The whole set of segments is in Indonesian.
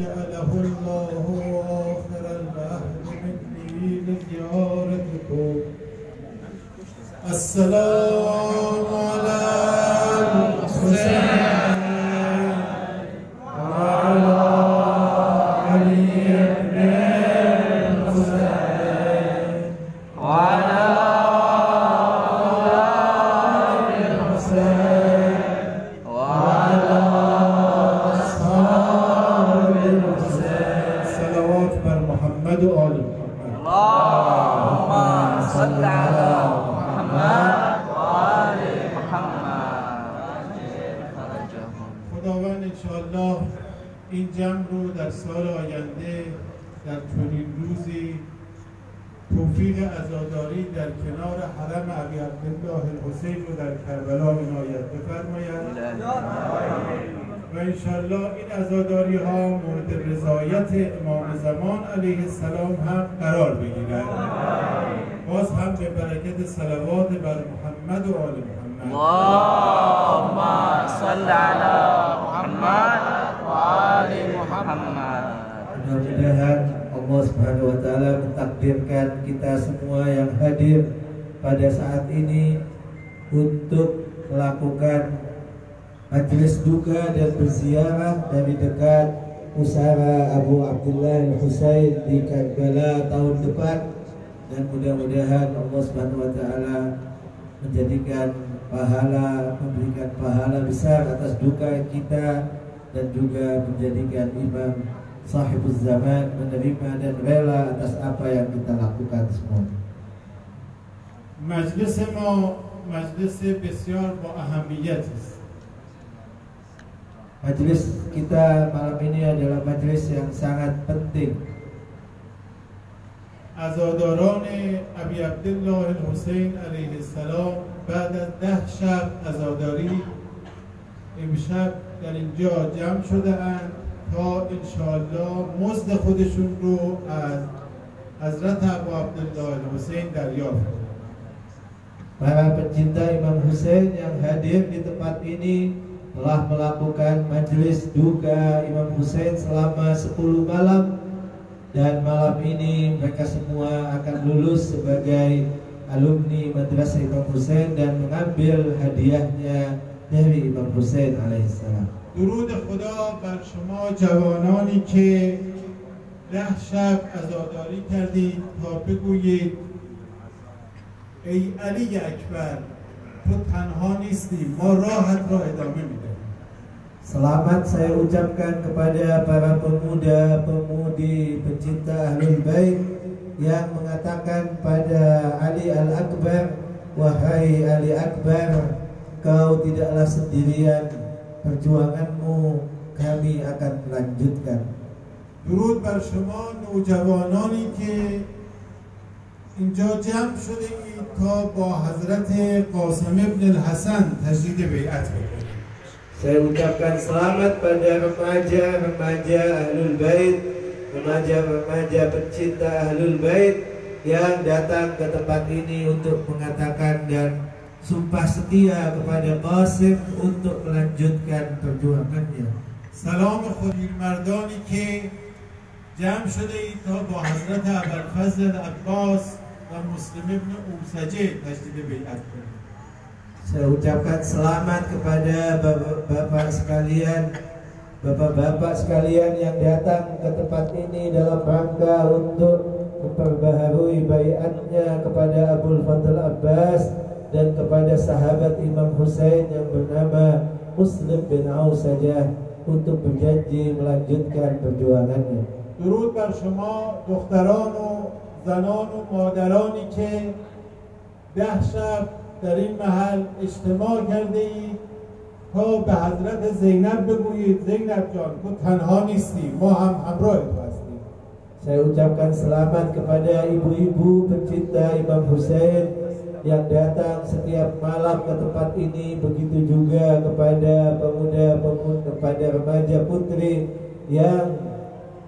جعله الله آخر العهد مني لزيارتكم. السلام Allahumma salli ala Muhammad wa ali Muhammad. Mudah-mudahan Allah Subhanahu wa taala mentakdirkan kita semua yang hadir pada saat ini untuk melakukan majelis duka dan berziarah dari dekat Usara Abu Abdullah Al-Husain di Karbala tahun depan dan mudah-mudahan Allah Subhanahu wa taala menjadikan pahala memberikan pahala besar atas duka kita dan juga menjadikan imam sahibuz zaman menerima dan rela atas apa yang kita lakukan semua. مجلس ما مجلس بسیار با اهمیت است Majelis kita malam ini adalah majelis yang sangat penting. عزاداران ابی عبدالله الحسین علیه السلام بعد از ده شب عزاداری امشب در اینجا جمع شده اند تا انشاءالله مزد خودشون رو از حضرت ابو عبدالله الحسین دریافت کنند. Para pencinta Imam Hussein yang hadir di tempat ini telah melakukan majelis duka Imam Hussein selama 10 malam dan malam ini mereka semua akan lulus sebagai alumni Madrasah Imam Hussein dan mengambil hadiahnya dari Imam Hussein alaihissalam. درود خدا بر شما جوانانی که ده شب عزاداری کردید تا بگویید ای علی اکبر تو تنها نیستی ما راحت را ادامه می‌دهیم Selamat saya ucapkan kepada para pemuda-pemudi pencinta Ahlul Bait yang mengatakan pada Ali Al-Akbar Wahai Ali Akbar Kau tidaklah sendirian Perjuanganmu kami akan melanjutkan درود بر شما نوجوانانی که اینجا جمع شده اید تا با حضرت قاسم ابن الحسن تجدید بیعت بکنید Saya ucapkan selamat pada remaja-remaja Ahlul Bait, remaja-remaja pencinta Ahlul Bait yang datang ke tempat ini untuk mengatakan dan sumpah setia kepada Qasim untuk melanjutkan perjuangannya. سلام خودیر مردانی که جمع شده اید تا با حضرت ابوالفضل عباس و مسلم ابن اوسجه تجدید بیعت کنید Saya ucapkan selamat kepada bapak-bapak sekalian, bapak-bapak sekalian yang datang ke tempat ini dalam rangka untuk memperbaharui bayatnya kepada Abdul Fadl Abbas dan kepada sahabat Imam Hussein yang bernama Muslim bin Aus saja untuk berjanji melanjutkan perjuangannya. درود بر شما دختران و زنان و مادرانی که ده شب در این محل اجتماع کرده اید تا به حضرت زینب بگویید زینب جان تو تنها نیستی ما هم همراه تو هستیم Saya ucapkan selamat kepada ibu-ibu pencinta Imam Hussein yang datang setiap malam ke tempat ini begitu juga kepada pemuda-pemuda kepada remaja putri yang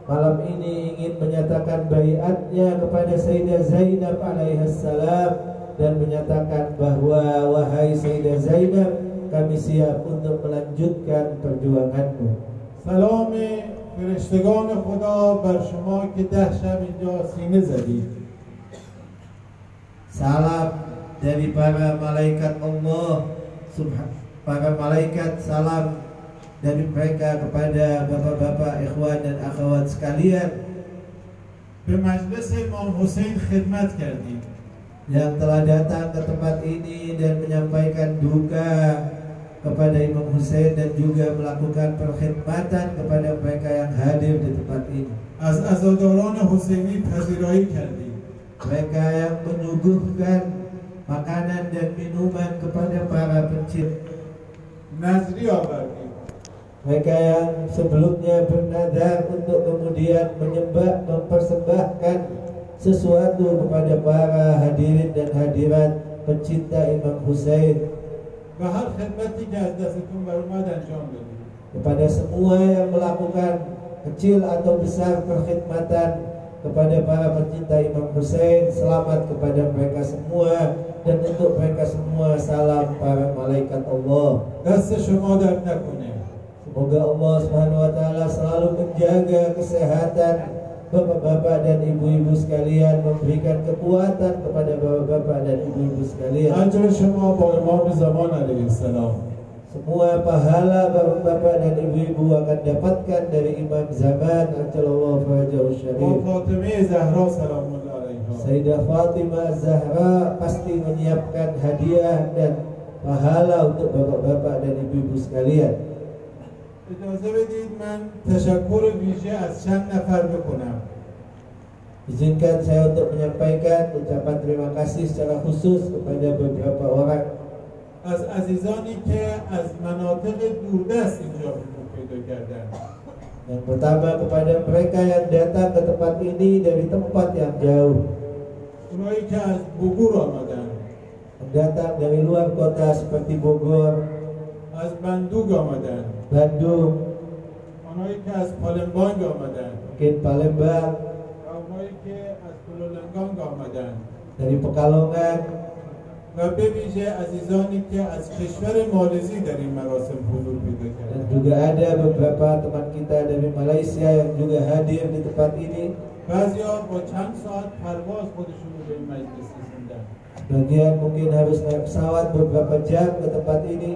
malam ini ingin menyatakan bayatnya kepada Sayyidah Zainab alaihissalam dan menyatakan bahwa wahai Sayyidah Zainab kami siap untuk melanjutkan perjuanganmu. سلام فرشتگان خدا بر شما که ده شب اینجا سینه زدید Salam dari para malaikat Allah Subhan para malaikat salam dari mereka kepada bapak-bapak, ikhwan dan akhwat sekalian به مجلس امام حسین خدمت کردید yang telah datang ke tempat ini dan menyampaikan duka kepada Imam Hussein dan juga melakukan perkhidmatan kepada mereka yang hadir di tempat ini. از عزاداران حسینی پذیرایی کردید Mereka yang menyuguhkan makanan dan minuman kepada para pencinta. نظری آوردید Mereka yang sebelumnya bernadar untuk kemudian menyembah, mempersembahkan sesuatu kepada para hadirin dan hadirat pencinta Imam Hussein ve her hizmeti gazdesikum ve rumada. Kepada semua yang melakukan kecil atau besar perkhidmatan kepada para pencinta Imam Hussein, selamat kepada mereka semua dan untuk mereka semua salam para malaikat Allah. Dasa şuma Semoga Allah Subhanahu wa taala selalu menjaga kesehatan bapak-bapak dan ibu-ibu sekalian memberikan kekuatan kepada bapak-bapak dan ibu-ibu sekalian. Semua pahala bapak-bapak dan ibu-ibu akan dapatkan dari Imam Zaman Anjalallahu Fajahu Syarif. Sayyidah Fatimah Zahra pasti menyiapkan hadiah dan pahala untuk bapak-bapak dan ibu-ibu sekalian. اجازه بدید من تشکر ویژه از چند نفر بکنم Izinkan saya untuk menyampaikan ucapan terima kasih secara khusus kepada beberapa orang از عزیزانی که از مناطق دوردست اینجا حضور پیدا کردن Yang pertama kepada mereka yang datang ke tempat ini dari tempat yang jauh اونایی که از بگور آمدن Yang datang dari luar kota seperti Bogor, از بندوگ آمدن Bandung, آنهایی که از پالنبانگ آمدن mungkin Palembang, و اونایی که از پلولنگانگ آمدن dari Pekalongan و به ویژه عزیزانی که از کشور مالزی در این مراسم حضور پیدا Dan کردن juga ada beberapa teman kita dari Malaysia yang juga hadir di tempat ini بعضیا با چند ساعت پرواز خودشون رو به این مجلس رسوندن Bagian mungkin harus naik pesawat beberapa jam ke tempat ini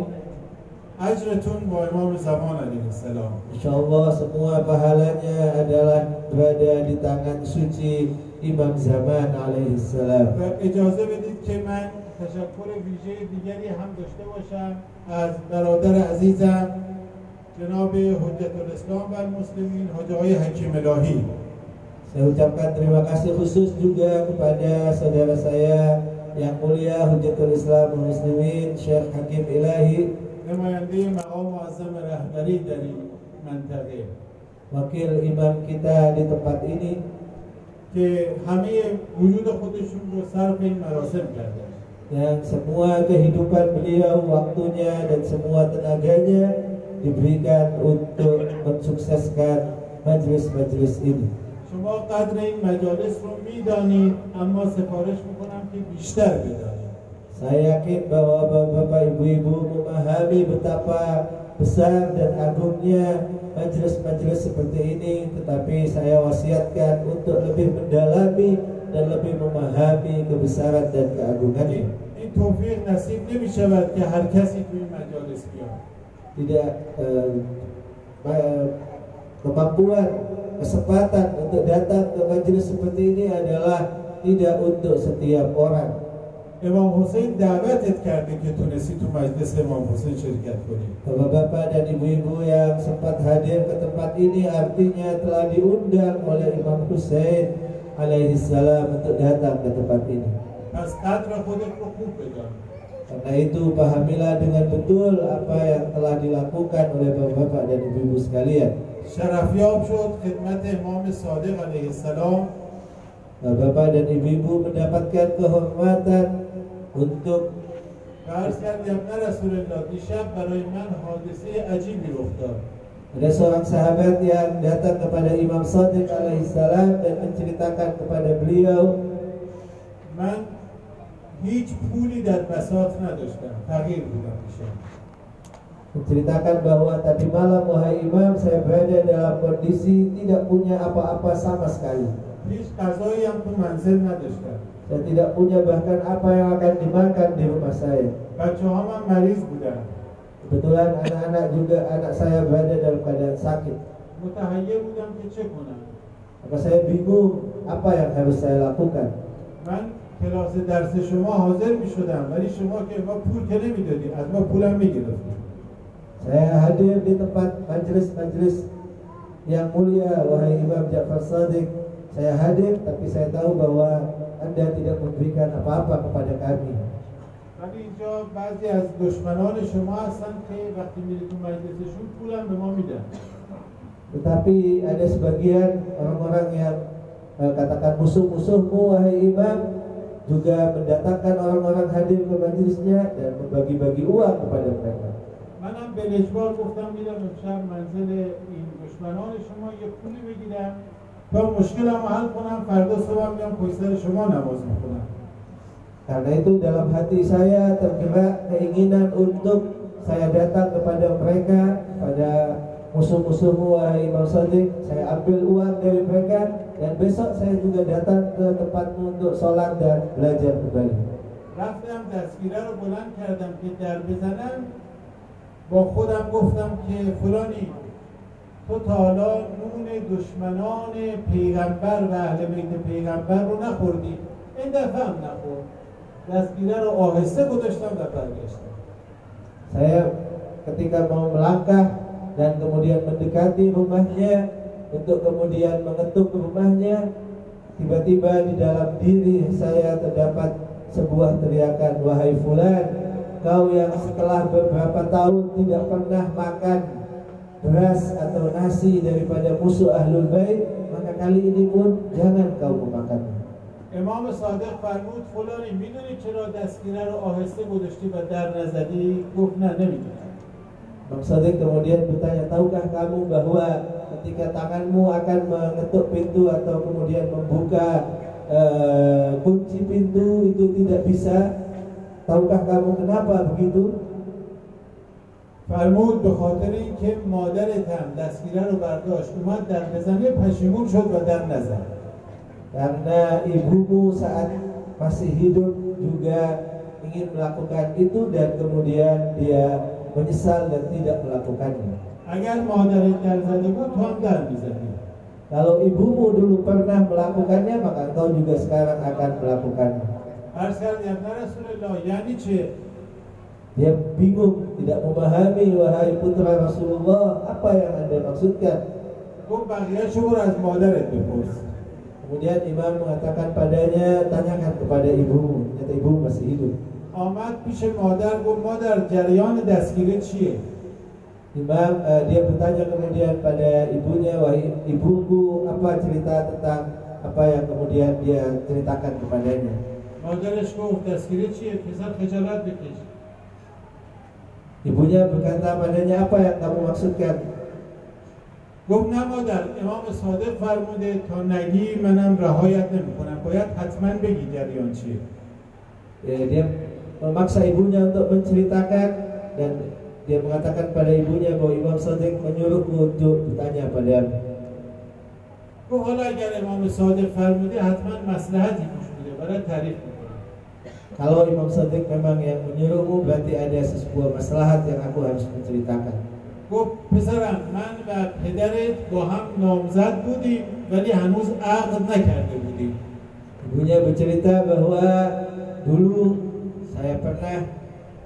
اجرتون با امام زمان علیه السلام Allah semua pahalanya adalah berada di tangan suci Imam Zaman alaihi salam. و اجازه بدید که من تشکر ویژه دیگری هم داشته باشم از برادر عزیزم جناب حجت الاسلام و المسلمین حاج آقای حکیم الهی Saya ucapkan terima kasih khusus juga kepada saudara saya yang mulia Hujatul Islam Muslimin Syekh Hakim Ilahi نماینده مقام معظم رهبری در این منطقه wakil imam kita di tempat ini که همه وجود خودشون رو صرف این مراسم کردن yang semua kehidupan beliau, waktunya dan semua tenaganya diberikan untuk mensukseskan majelis-majelis ini. شما قدر این مجالس رو می‌دانید اما سفارش می‌کنم که بیشتر بدانید Saya yakin bahwa bapak-bapak ibu-ibu memahami betapa besar dan agungnya majelis-majelis seperti ini Tetapi saya wasiatkan untuk lebih mendalami dan lebih memahami kebesaran dan keagungannya این این توفیق نصیب نمی شود که هر کسی توی این مجالس بیاد Tidak eh, ma- kemampuan, kesempatan untuk datang ke majelis seperti ini adalah tidak untuk setiap orang امام حسین دعوتت کرده که تونستی تو مجلس امام حسین شرکت کنی Bapak-bapak dan ibu-ibu yang sempat hadir ke tempat ini artinya telah diundang oleh Imam Hussein alaihi salam untuk datang ke tempat ini. پس قدر خودت رو خوب بدان Karena itu pahamilah dengan betul apa yang telah dilakukan oleh bapak-bapak dan ibu-ibu sekalian. شرفیاب شد خدمت امام صادق علیه السلام Bapak dan ibu-ibu mendapatkan kehormatan untuk و عرض کرد ابن رسول الله دیشب برای من حادثه عجیبی رخ داد ada seorang sahabat yang datang kepada Imam Sadiq alaihissalam dan menceritakan kepada beliau من هیچ پولی در بساط نداشتم فقیر بودم دیشب menceritakan bahwa tadi malam wahai imam saya berada dalam kondisi tidak punya apa-apa sama sekali. هیچ غذایی هم تو منزل نداشتم Saya tidak punya bahkan apa yang akan dimakan di rumah saya. بچه هم مریض بودن Kebetulan anak-anak juga anak saya berada dalam keadaan sakit. متحیر بودم که چه کنم Maka saya bingung apa yang harus saya lakukan. من کلاس درس شما حاضر می شدم ولی شما که ما پول که نمیدادید از ما پولم میگرفتید Saya hadir di tempat majelis-majelis yang mulia wahai Imam Ja'far Sadiq. Saya hadir tapi saya tahu bahwa Anda tidak memberikan apa-apa kepada kami. ولی اینجا بعضی از دشمنان شما هستن که وقتی میری تو مجلسشون پولم به ما میدن Tetapi ada sebagian orang-orang yang eh, katakan musuh-musuhmu wahai imam juga mendatangkan orang-orang hadir ke majelisnya dan membagi-bagi uang kepada mereka. منم به اجبار گفتم میرم امشب منزل این دشمنان شما یه پولی بگیرم تا مشکلم رو حل کنم فردا صبح میام پشت سر شما نماز میخونم Karena itu dalam hati saya tergerak keinginan untuk saya datang kepada mereka pada musuh-musuhmu wahai Imam Sadiq saya ambil uang dari mereka dan besok saya juga datang ke tempatmu untuk sholat dan belajar kembali رفتم دستگیره رو بلند کردم که در بزنم با خودم گفتم که فلانی تو تا حالا نون دشمنان پیغمبر و اهل بیت پیغمبر رو نخوردی این دفعه هم نخورد دستگیره رو آهسته گذاشتم و برگشتم Saya ketika mau melangkah dan kemudian mendekati rumahnya untuk kemudian mengetuk rumahnya, tiba-tiba di dalam diri saya terdapat sebuah teriakan, wahai fulan, kau yang setelah beberapa tahun tidak pernah makan beras atau nasi daripada musuh ahlul bait, maka kali ini pun jangan kau memakannya. امام صادق فرمود فلانی میدونی چرا دستگیره رو آهسته گذاشتی و در نزدی گفت نه نمیدونم Bang Sadiq kemudian bertanya, tahukah kamu bahwa ketika tanganmu akan mengetuk pintu atau kemudian membuka eh, kunci pintu itu tidak bisa? Tahukah kamu kenapa begitu? فرمود به خاطر اینکه مادرت هم دستگیره رو برداشت اومد در بزنه پشیمون شد و در نزد Karena ibumu saat masih hidup juga ingin melakukan itu dan kemudian dia menyesal dan tidak melakukannya. اگر مادرت در زده بود تو هم در میزدی Kalau ibumu dulu pernah melakukannya, maka engkau juga sekarang akan melakukannya. عرض کردم نه رسول الله یعنی چه Dia bingung, tidak memahami wahai putra Rasulullah apa yang anda maksudkan. گفت بقیه برو از مادرت بپرس Kemudian imam mengatakan padanya, tanyakan kepada ibumu. Ternyata ibu masih hidup. آمد پیش مادر گفت مادر جریان دستگیری چیه Imam eh, dia bertanya kemudian pada ibunya, wahai ibuku, apa cerita tentang apa yang kemudian dia ceritakan kepadanya. مادرش گفت دستگیری چیه پسر خجالت بکش Ibunya berkata padanya, apa yang kamu maksudkan? گفت نه مادر امام صادق فرموده تا نگی منم رهایت نمی‌کنم باید حتما بگی جریان چیه dia memaksa ibunya untuk menceritakan dan dia mengatakan pada ibunya bahwa Imam Sadiq menyuruhku untuk bertanya pada گفت حالا اگر امام صادق فرموده حتما مصلحتی پیش بوده برای تعریف kalau Imam Sadiq memang yang menyuruhmu berarti ada sebuah maslahat yang aku harus menceritakan. گفت پسرم من و پدرت با هم نامزد بودیم ولی هنوز عقد نکرده بودیم Ibunya bercerita bahwa dulu saya pernah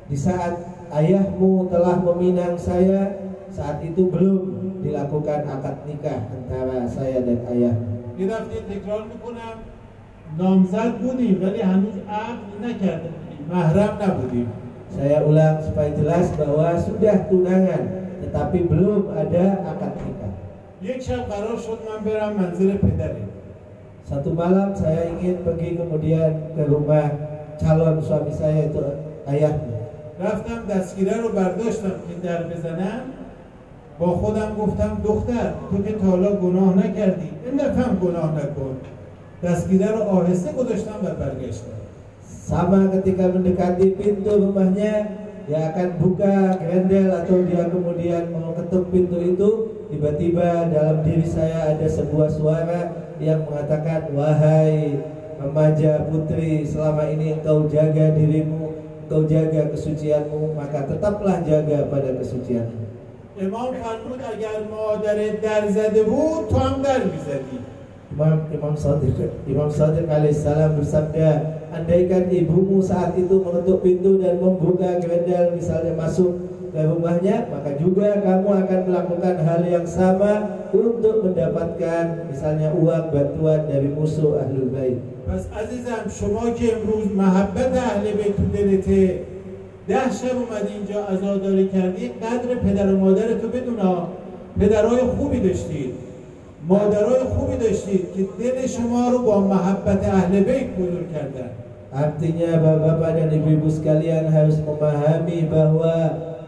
di saat ayahmu telah meminang saya saat itu belum dilakukan akad nikah antara saya dan ayah. یه دفعه تکرار میکنم نامزد بودیم ولی هنوز عقد نکرده بودیم. محرم نبودیم. Saya ulang supaya jelas bahwa sudah tunangan tetapi belum ada akad nikah. یک شب قرار شد من برم منزل پدرت Satu malam saya ingin pergi kemudian ke rumah calon suami saya itu ayahmu. رفتم دستگیره رو برداشتم که در بزنم. با خودم گفتم دختر تو که تا حالا گناه نکردی این دفعه گناه نکن. دستگیره رو آهسته گذاشتم و برگشتم Sama ketika mendekati pintu rumahnya, dia akan buka grendel atau dia kemudian mau ketuk pintu itu tiba-tiba dalam diri saya ada sebuah suara yang mengatakan wahai remaja putri selama ini engkau jaga dirimu engkau jaga kesucianmu maka tetaplah jaga pada kesucianmu امام فرمود اگر مادر در زده بود تو هم در میزدی Imam Imam Sadiq Imam Sadiq alaihissalam bersabda andaikan ibumu saat itu mengetuk pintu dan membuka gerendel misalnya masuk ke rumahnya maka juga kamu akan melakukan hal yang sama untuk mendapatkan misalnya uang bantuan dari musuh ahlul bait پس عزیزم شما که امروز محبت اهل بیت تو دلته ده شب اومدی اینجا عزاداری کردی قدر پدر و مادر تو بدونا پدرای خوبی داشتید مادرای خوبی داشتید که دل شما رو با محبت اهل بیت بزرگ کردن Artinya bapak-bapak dan ibu-ibu sekalian harus memahami bahwa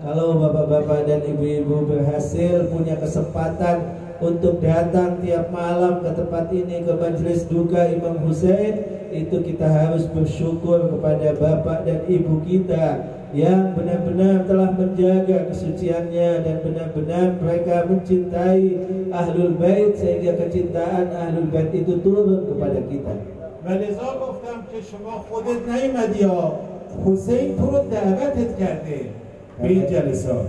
kalau bapak-bapak dan ibu-ibu berhasil punya kesempatan untuk datang tiap malam ke tempat ini ke majelis duka Imam Hussein itu kita harus bersyukur kepada bapak dan ibu kita yang benar-benar telah menjaga kesuciannya dan benar-benar mereka mencintai ahlul bait sehingga kecintaan ahlul bait itu turun kepada kita. و لذا گفتم که شما خودت نیومدی یا حسین تو رو دعوتت کرده به این جلسات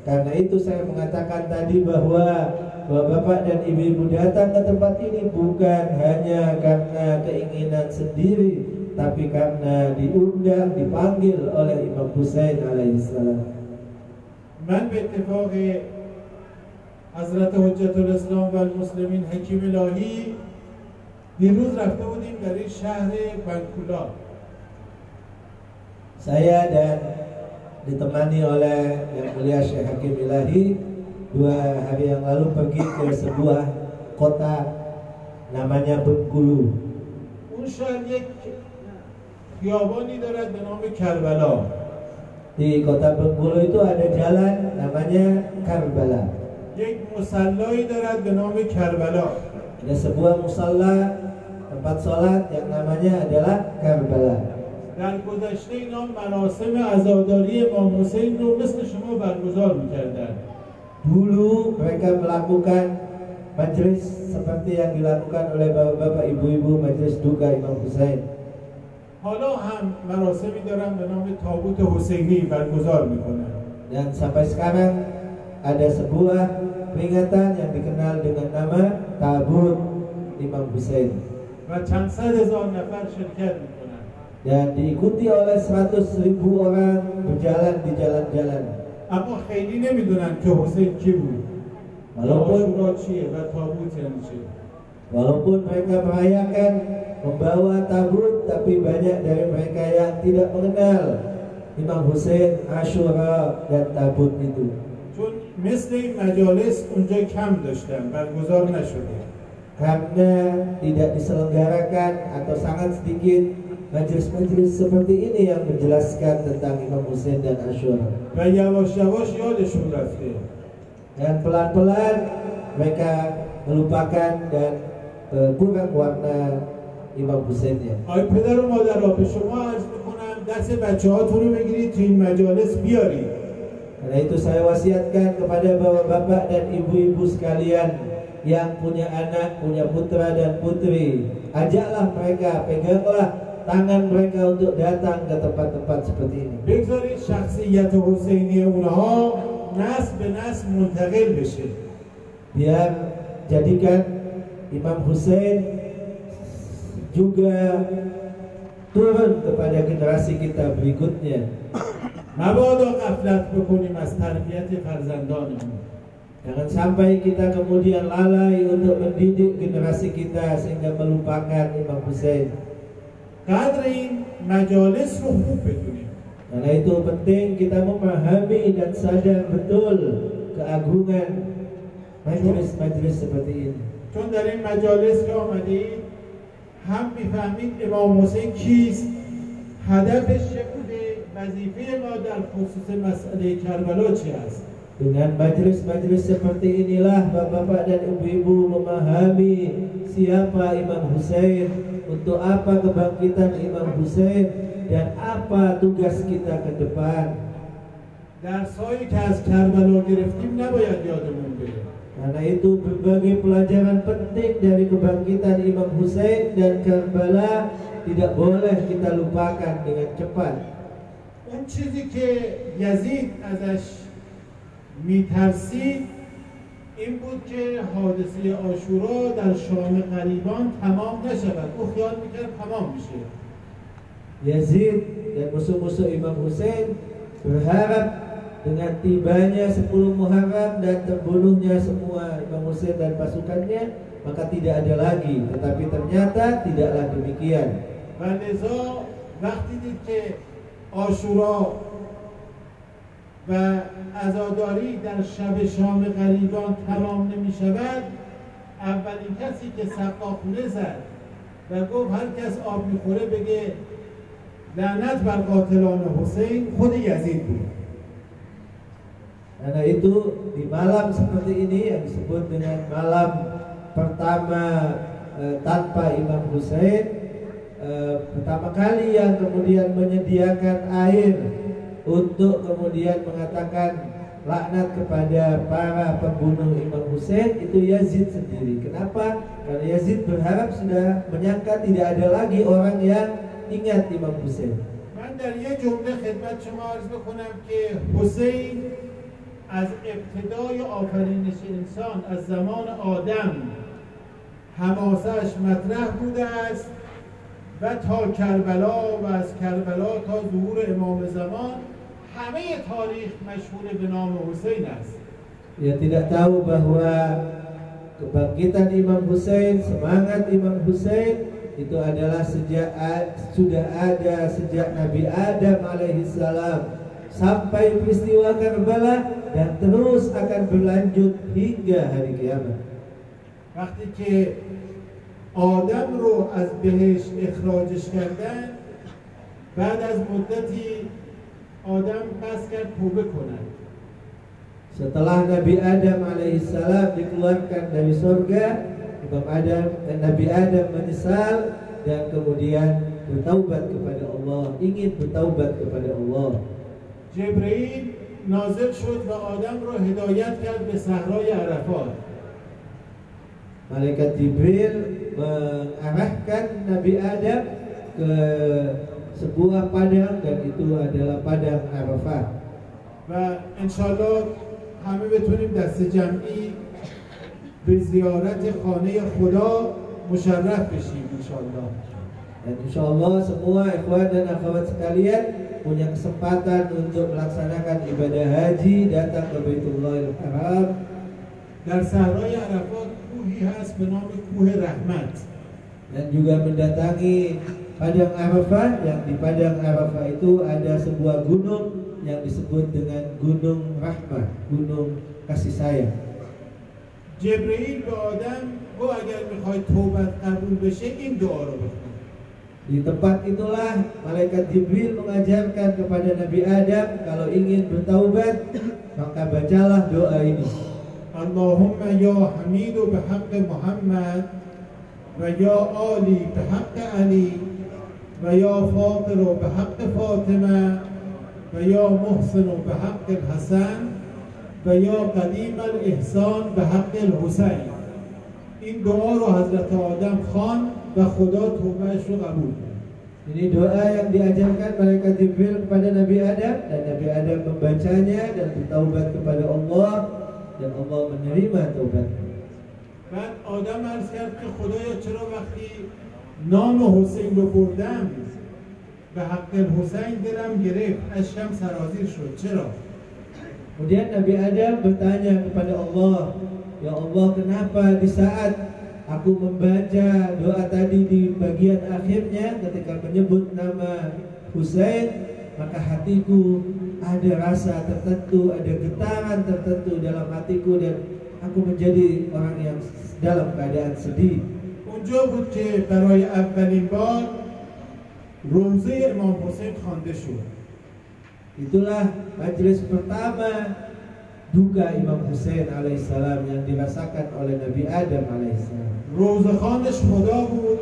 Karena itu saya mengatakan tadi bahwa bapak dan ibu-ibu datang ke tempat ini bukan hanya karena keinginan sendiri, tapi karena diundang, dipanggil oleh Imam Husain alaihissalam. من به اتفاق حضرت حجت الاسلام و المسلمین حکیم الهی دیروز رفته بودیم در این شهر بنکولا Saya dan ditemani oleh yang mulia Syekh Hakim Ilahi dua hari yang lalu pergi ke sebuah kota namanya Bengkulu. اون شهر یک خیابانی دارد به نام کربلا Di kota Bengkulu itu ada jalan namanya Karbala. یک مسلایی دارد به نام کربلا Ada sebuah musalla tempat sholat yang namanya adalah Karbala. در گذشته اینا مراسم عزاداری امام حسین رو مثل شما برگزار میکردن Dulu mereka melakukan majelis seperti yang dilakukan oleh bapak-bapak ibu-ibu majelis duka Imam Husain. حالا هم مراسمی دارن به نام تابوت حسینی برگزار می‌کنن Dan sampai sekarang ada sebuah peringatan yang dikenal dengan nama Tabut Imam Husain و چند صد هزار نفر شرکت می‌کنن dan diikuti oleh 100 ribu orang berjalan di jalan-jalan. اما خیلی نمی‌دونن که حسین کی بود Walaupun چیه و تابوت یعنی چیه walaupun mereka merayakan membawa tabut, tapi banyak dari mereka yang tidak mengenal Imam Husain, Ashura dan tabut itu. چون مثل این مجالس اونجا کم داشتن برگزار نشده Karena tidak diselenggarakan atau sangat sedikit majelis-majelis seperti ini yang menjelaskan tentang Imam Husain dan Ashura. و یواش یواش یادشون رفته Dan pelan-pelan mereka melupakan dan eh, kurang warna Imam Husainnya. آی پدر و مادرها به شما عرض میکنم دست بچه هاتون رو بگیرید تو این مجالس بیارید Karena itu saya wasiatkan kepada bapak-bapak dan ibu-ibu sekalian yang punya anak, punya putra dan putri, ajaklah mereka, peganglah tangan mereka untuk datang ke tempat-tempat seperti ini. بگذارید شخصیت حسینی اونها نسل به نسل منتقل بشه Biar jadikan Imam Hussein juga turun kepada generasi kita berikutnya. Mabodok aflat bukuni mas tarbiyati farzandon. Jangan sampai kita kemudian lalai untuk mendidik generasi kita sehingga melupakan Imam Hussein. Kadri majolis ruhu Karena itu penting kita memahami dan sadar betul keagungan majelis-majelis seperti ini. چون در این مجالس که آمدید هم می‌فهمید امام حسین کیست هدفش چه بوده وظیفه ما در خصوص مسئله کربلا چی است Dengan majelis-majelis seperti inilah bapak-bapak dan ibu-ibu memahami siapa Imam Hussein, untuk apa kebangkitan Imam Hussein dan apa tugas kita ke depan. درسایی که از کربلا گرفتیم نباید یادمون بره Karena itu berbagai pelajaran penting dari kebangkitan Imam Hussein dan Karbala tidak boleh kita lupakan dengan cepat. اون چیزی که یزید ازش میترسید این بود که حادثه آشورا در شام غریبان تمام نشود او خیال میکرد تمام میشه Yazid dan musuh-musuh Imam Hussein berharap dengan tibanya 10 Muharram dan terbunuhnya semua Imam Hussein dan pasukannya maka tidak ada lagi. Tetapi ternyata tidaklah demikian. و لذا وقتی دید که آشورا و عزاداری در شب شام غریبان تمام نمی شود اولین کسی که سقاخونه زد و گفت هر کس آب می‌خوره بگه لعنت بر قاتلان حسین خود یزید بود Karena itu di malam seperti ini yang disebut dengan malam pertama eh, tanpa Imam Hussein eh, pertama kali yang kemudian menyediakan air untuk kemudian mengatakan laknat kepada para pembunuh Imam Hussein itu Yazid sendiri. Kenapa? Karena Yazid berharap sudah menyangka tidak ada lagi orang yang ingat Imam Hussein. من در یه جمله خدمت شما عرض بکنم که حسین از ابتدای آفرینش انسان از زمان آدم حماسش مطرح بوده است و تا کربلا و از کربلا تا ظهور امام زمان همه تاریخ مشهور به نام حسین است Dia tidak tahu bahwa kebangkitan Imam Hussein, semangat Imam Hussein itu adalah sejak sudah ada sejak Nabi Adam alaihissalam sampai peristiwa Karbala dan terus akan berlanjut hingga hari kiamat. وقتی که آدم رو از بهشت اخراجش کردن بعد از مدتی آدم قصد کرد توبه کند Setelah Nabi Adam alaihissalam dikeluarkan dari surga, Imam Adam dan Nabi Adam menyesal dan kemudian bertaubat kepada Allah, ingin bertaubat kepada Allah. جبرئیل نازل شد و آدم را هدایت کرد به صحرای عرفات Malaikat Jibril mengarahkan Nabi Adam ke sebuah padang dan itu adalah padang Arafah. و انشالله همه بتونیم دست جمعی به زیارت خانه خدا مشرف بشیم انشالله Dan Allah semua ikhwan dan akhwat sekalian punya kesempatan untuk melaksanakan ibadah haji datang ke Baitullahil Haram در صحرای عرفات کوهی هست به نام کوه رحمت dan juga mendatangi padang Arafah yang di padang Arafah itu ada sebuah gunung yang disebut dengan Gunung Rahmah, Gunung Kasih Sayang. جبرئیل به آدم گو اگر میخوای توبت قبول بشه این دعا رو بکن di tempat itulah malaikat Jibril mengajarkan kepada Nabi Adam kalau ingin bertaubat maka bacalah doa ini. Allahumma ya Hamidu bihaq Muhammad wa ya Ali bihaq Ali wa ya Fatir bihaq Fatima wa ya Muhsin bihaq Hasan wa ya Qadim al-Ihsan bihaq Husain. این دعا رو حضرت آدم خوان و خدا توبهش رو قبول کرد Ini doa yang diajarkan malaikat Jibril kepada Nabi Adam dan Nabi Adam membacanya dan bertaubat kepada Allah dan Allah menerima taubatnya. بعد آدم عرض کرد که خدایا چرا وقتی نام حسین رو بردم به حق الحسین دلم گرفت اشکم سرازیر شد چرا؟ Kemudian Nabi Adam bertanya kepada Allah, Ya Allah kenapa di saat aku membaca doa tadi di bagian akhirnya ketika menyebut nama Husain maka hatiku ada rasa tertentu, ada getaran tertentu dalam hatiku dan aku menjadi orang yang dalam keadaan sedih. اونجا بود که برای اولین بار روزه امام حسین خوانده شد Itulah majelis pertama duka Imam Hussein alaihissalam yang dirasakan oleh Nabi Adam alaihissalam. روزه خانش خدا بود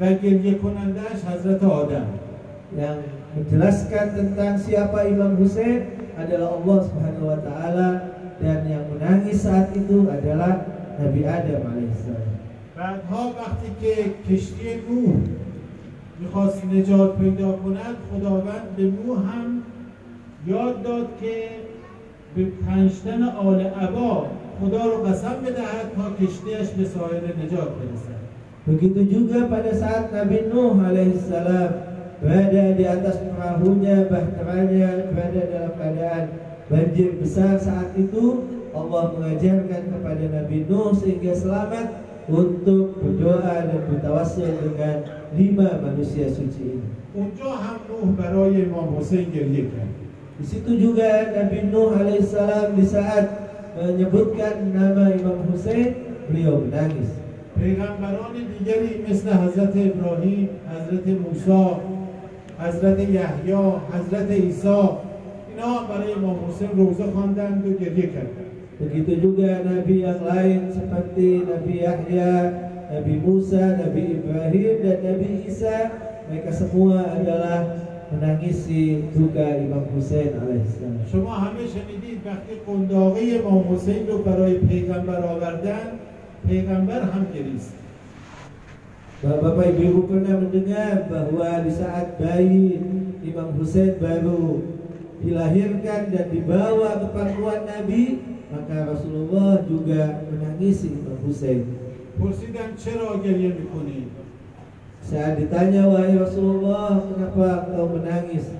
و گریه کنندهش حضرت آدم yang menjelaskan tentang siapa Imam Hussein adalah Allah Subhanahu wa taala dan yang menangis saat itu adalah Nabi Adam alaihissalam. بعدها وقتی که کشتی نوح می‌خواست نجات پیدا کند خداوند به نوح هم یاد داد که به پنجتن آل عبا خدا رو قسم بدهد تا کشتیش به سایر نجات برسد Begitu juga pada saat Nabi Nuh alaihissalam berada di atas perahunya, bahteranya berada dalam keadaan banjir besar saat itu Allah mengajarkan kepada Nabi Nuh sehingga selamat untuk berdoa dan bertawassul dengan lima manusia suci ini. اونجا هم نوح برای امام حسین گریه کرد Di situ juga Nabi Nuh alaihissalam di saat menyebutkan nama Imam Hussein beliau menangis. پیغمبران دیگری مثل حضرت ابراهیم، حضرت موسی، حضرت یحیی، حضرت عیسی اینا هم برای امام حسین روزه خواندند و گریه کردند Begitu juga Nabi yang lain seperti Nabi Yahya, Nabi Musa, Nabi Ibrahim dan Nabi Isa mereka semua adalah menangisi duka Imam Hussein alaihissalam. شما همه شنیدید وقتی قنداقه امام حسین رو برای پیغمبر آوردن پیغمبر هم گریست Bapak Ibu Ibu pernah mendengar bahwa di saat bayi Imam Hussein baru dilahirkan dan dibawa ke pangkuan Nabi, maka Rasulullah juga menangisi Imam Hussein. پرسیدن چرا گریه میکنید Saat ditanya wahai Rasulullah, kenapa engkau menangis?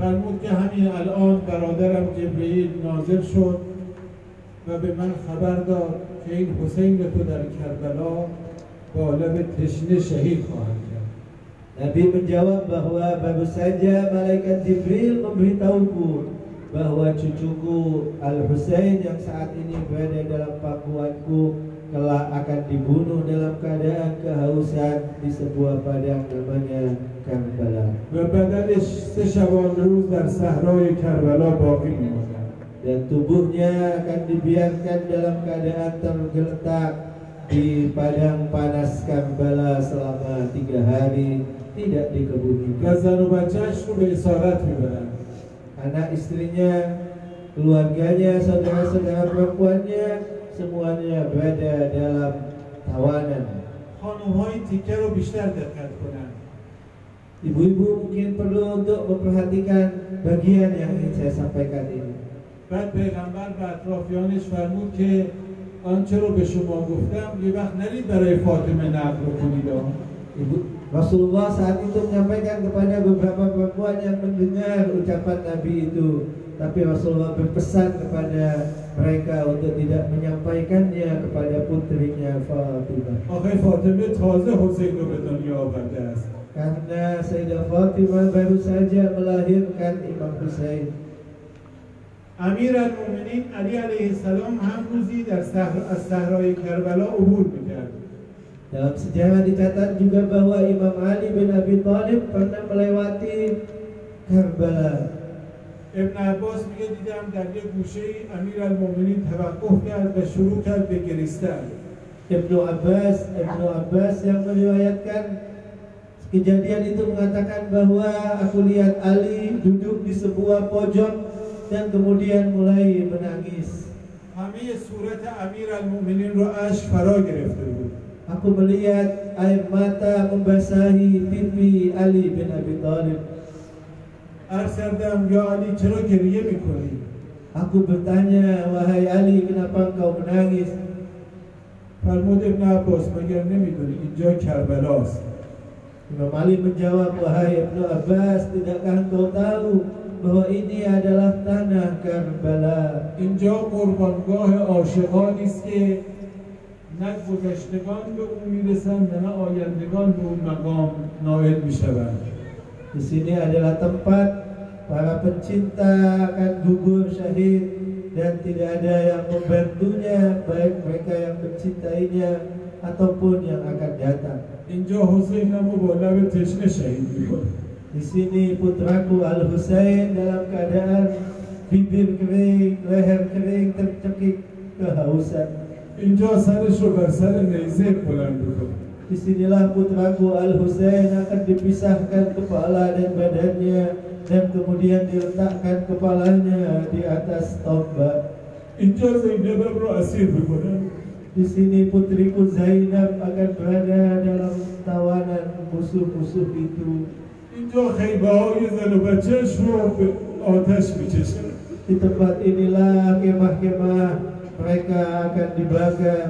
فرمود که همین الان برادرم جبرئیل نازل شد و به من خبر داد که این حسین تو در کربلا با لب تشنه شهید خواهد کرد Nabi menjawab bahwa baru saja malaikat Jibril memberitahuku bahwa cucuku Al Husain yang saat ini berada dalam pangkuanku kelak akan dibunuh dalam keadaan kehausan di sebuah padang namanya Karbala. و بدنش سه شبانه روز در صحرای کربلا باقی میماند Dan tubuhnya akan dibiarkan dalam keadaan tergeletak di padang panas Karbala selama tiga hari tidak و dikebumikan. زن و بچهش رو به اسارت میبرند anak istrinya, keluarganya, saudara-saudara perempuannya, semuanya berada dalam tawanan. خانم های تیکه رو بیشتر دقت کنند Ibu-ibu mungkin perlu untuk memperhatikan bagian yang ingin saya sampaikan ini. بعد پیغمبر به اطرافیانش فرمود که آنچه رو به شما گفتم یه وقت نرید برای فاطمه نقل کنید آه. Ibu Rasulullah saat itu menyampaikan kepada beberapa perempuan yang mendengar ucapan Nabi itu, tapi Rasulullah berpesan kepada mereka untuk tidak menyampaikannya kepada putrinya Fatimah. آخه فاطمه تازه حسین رو به دنیا آورده است Karena Sayyidah Fatimah baru saja melahirkan Imam Hussein. امیر المومنین علی علیه السلام هم روزی در صحرا از صحرای کربلا عبور میکرد Dalam sejarah dicatat juga bahwa Imam Ali bin Abi Thalib pernah melewati Karbala. ابن عباس میگه دیدم در یک گوشه امیر المومنین توقف کرد و شروع کرد به گریستن Ibnu Abbas, Ibnu Abbas yang meriwayatkan kejadian itu mengatakan bahwa aku lihat Ali duduk di sebuah pojok dan kemudian mulai menangis. همه صورت امیر المومنین رو اشک فرا گرفته بود Aku melihat air mata membasahi pipi Ali bin Abi Thalib. عرض کردم یا علی چرا گریه می‌کنی Aku bertanya, wahai Ali, kenapa engkau menangis? فرمود ابن عباس مگر نمی‌دونی اینجا کربلاست Imam Ali menjawab, wahai Ibnu Abbas, tidakkah engkau tahu bahwa ini adalah tanah Karbala? اینجا قربانگاه عاشقانی که نه گذشتگان به او می‌رسند و نه آیندگان به اون مقام نائل می‌شوند Di sini adalah tempat para pencinta akan gugur syahid dan tidak ada yang membantunya baik mereka yang mencintainya ataupun yang akan datang. Injo Husain Abu bola bertishne syahid. Di sini putraku Al Husain dalam keadaan bibir kering, leher kering tercekik kehausan. Injo sare sugar sare neize pulang Di sinilah putraku Al Husain akan dipisahkan kepala dan badannya dan kemudian diletakkan kepalanya di atas tombak. Injil Zainab berasir. Di sini putriku Zainab akan berada dalam tawanan musuh-musuh itu. Injil Khaybar Zainab bercashwab atas bercashwab. Di tempat inilah kemah-kemah mereka akan dibakar.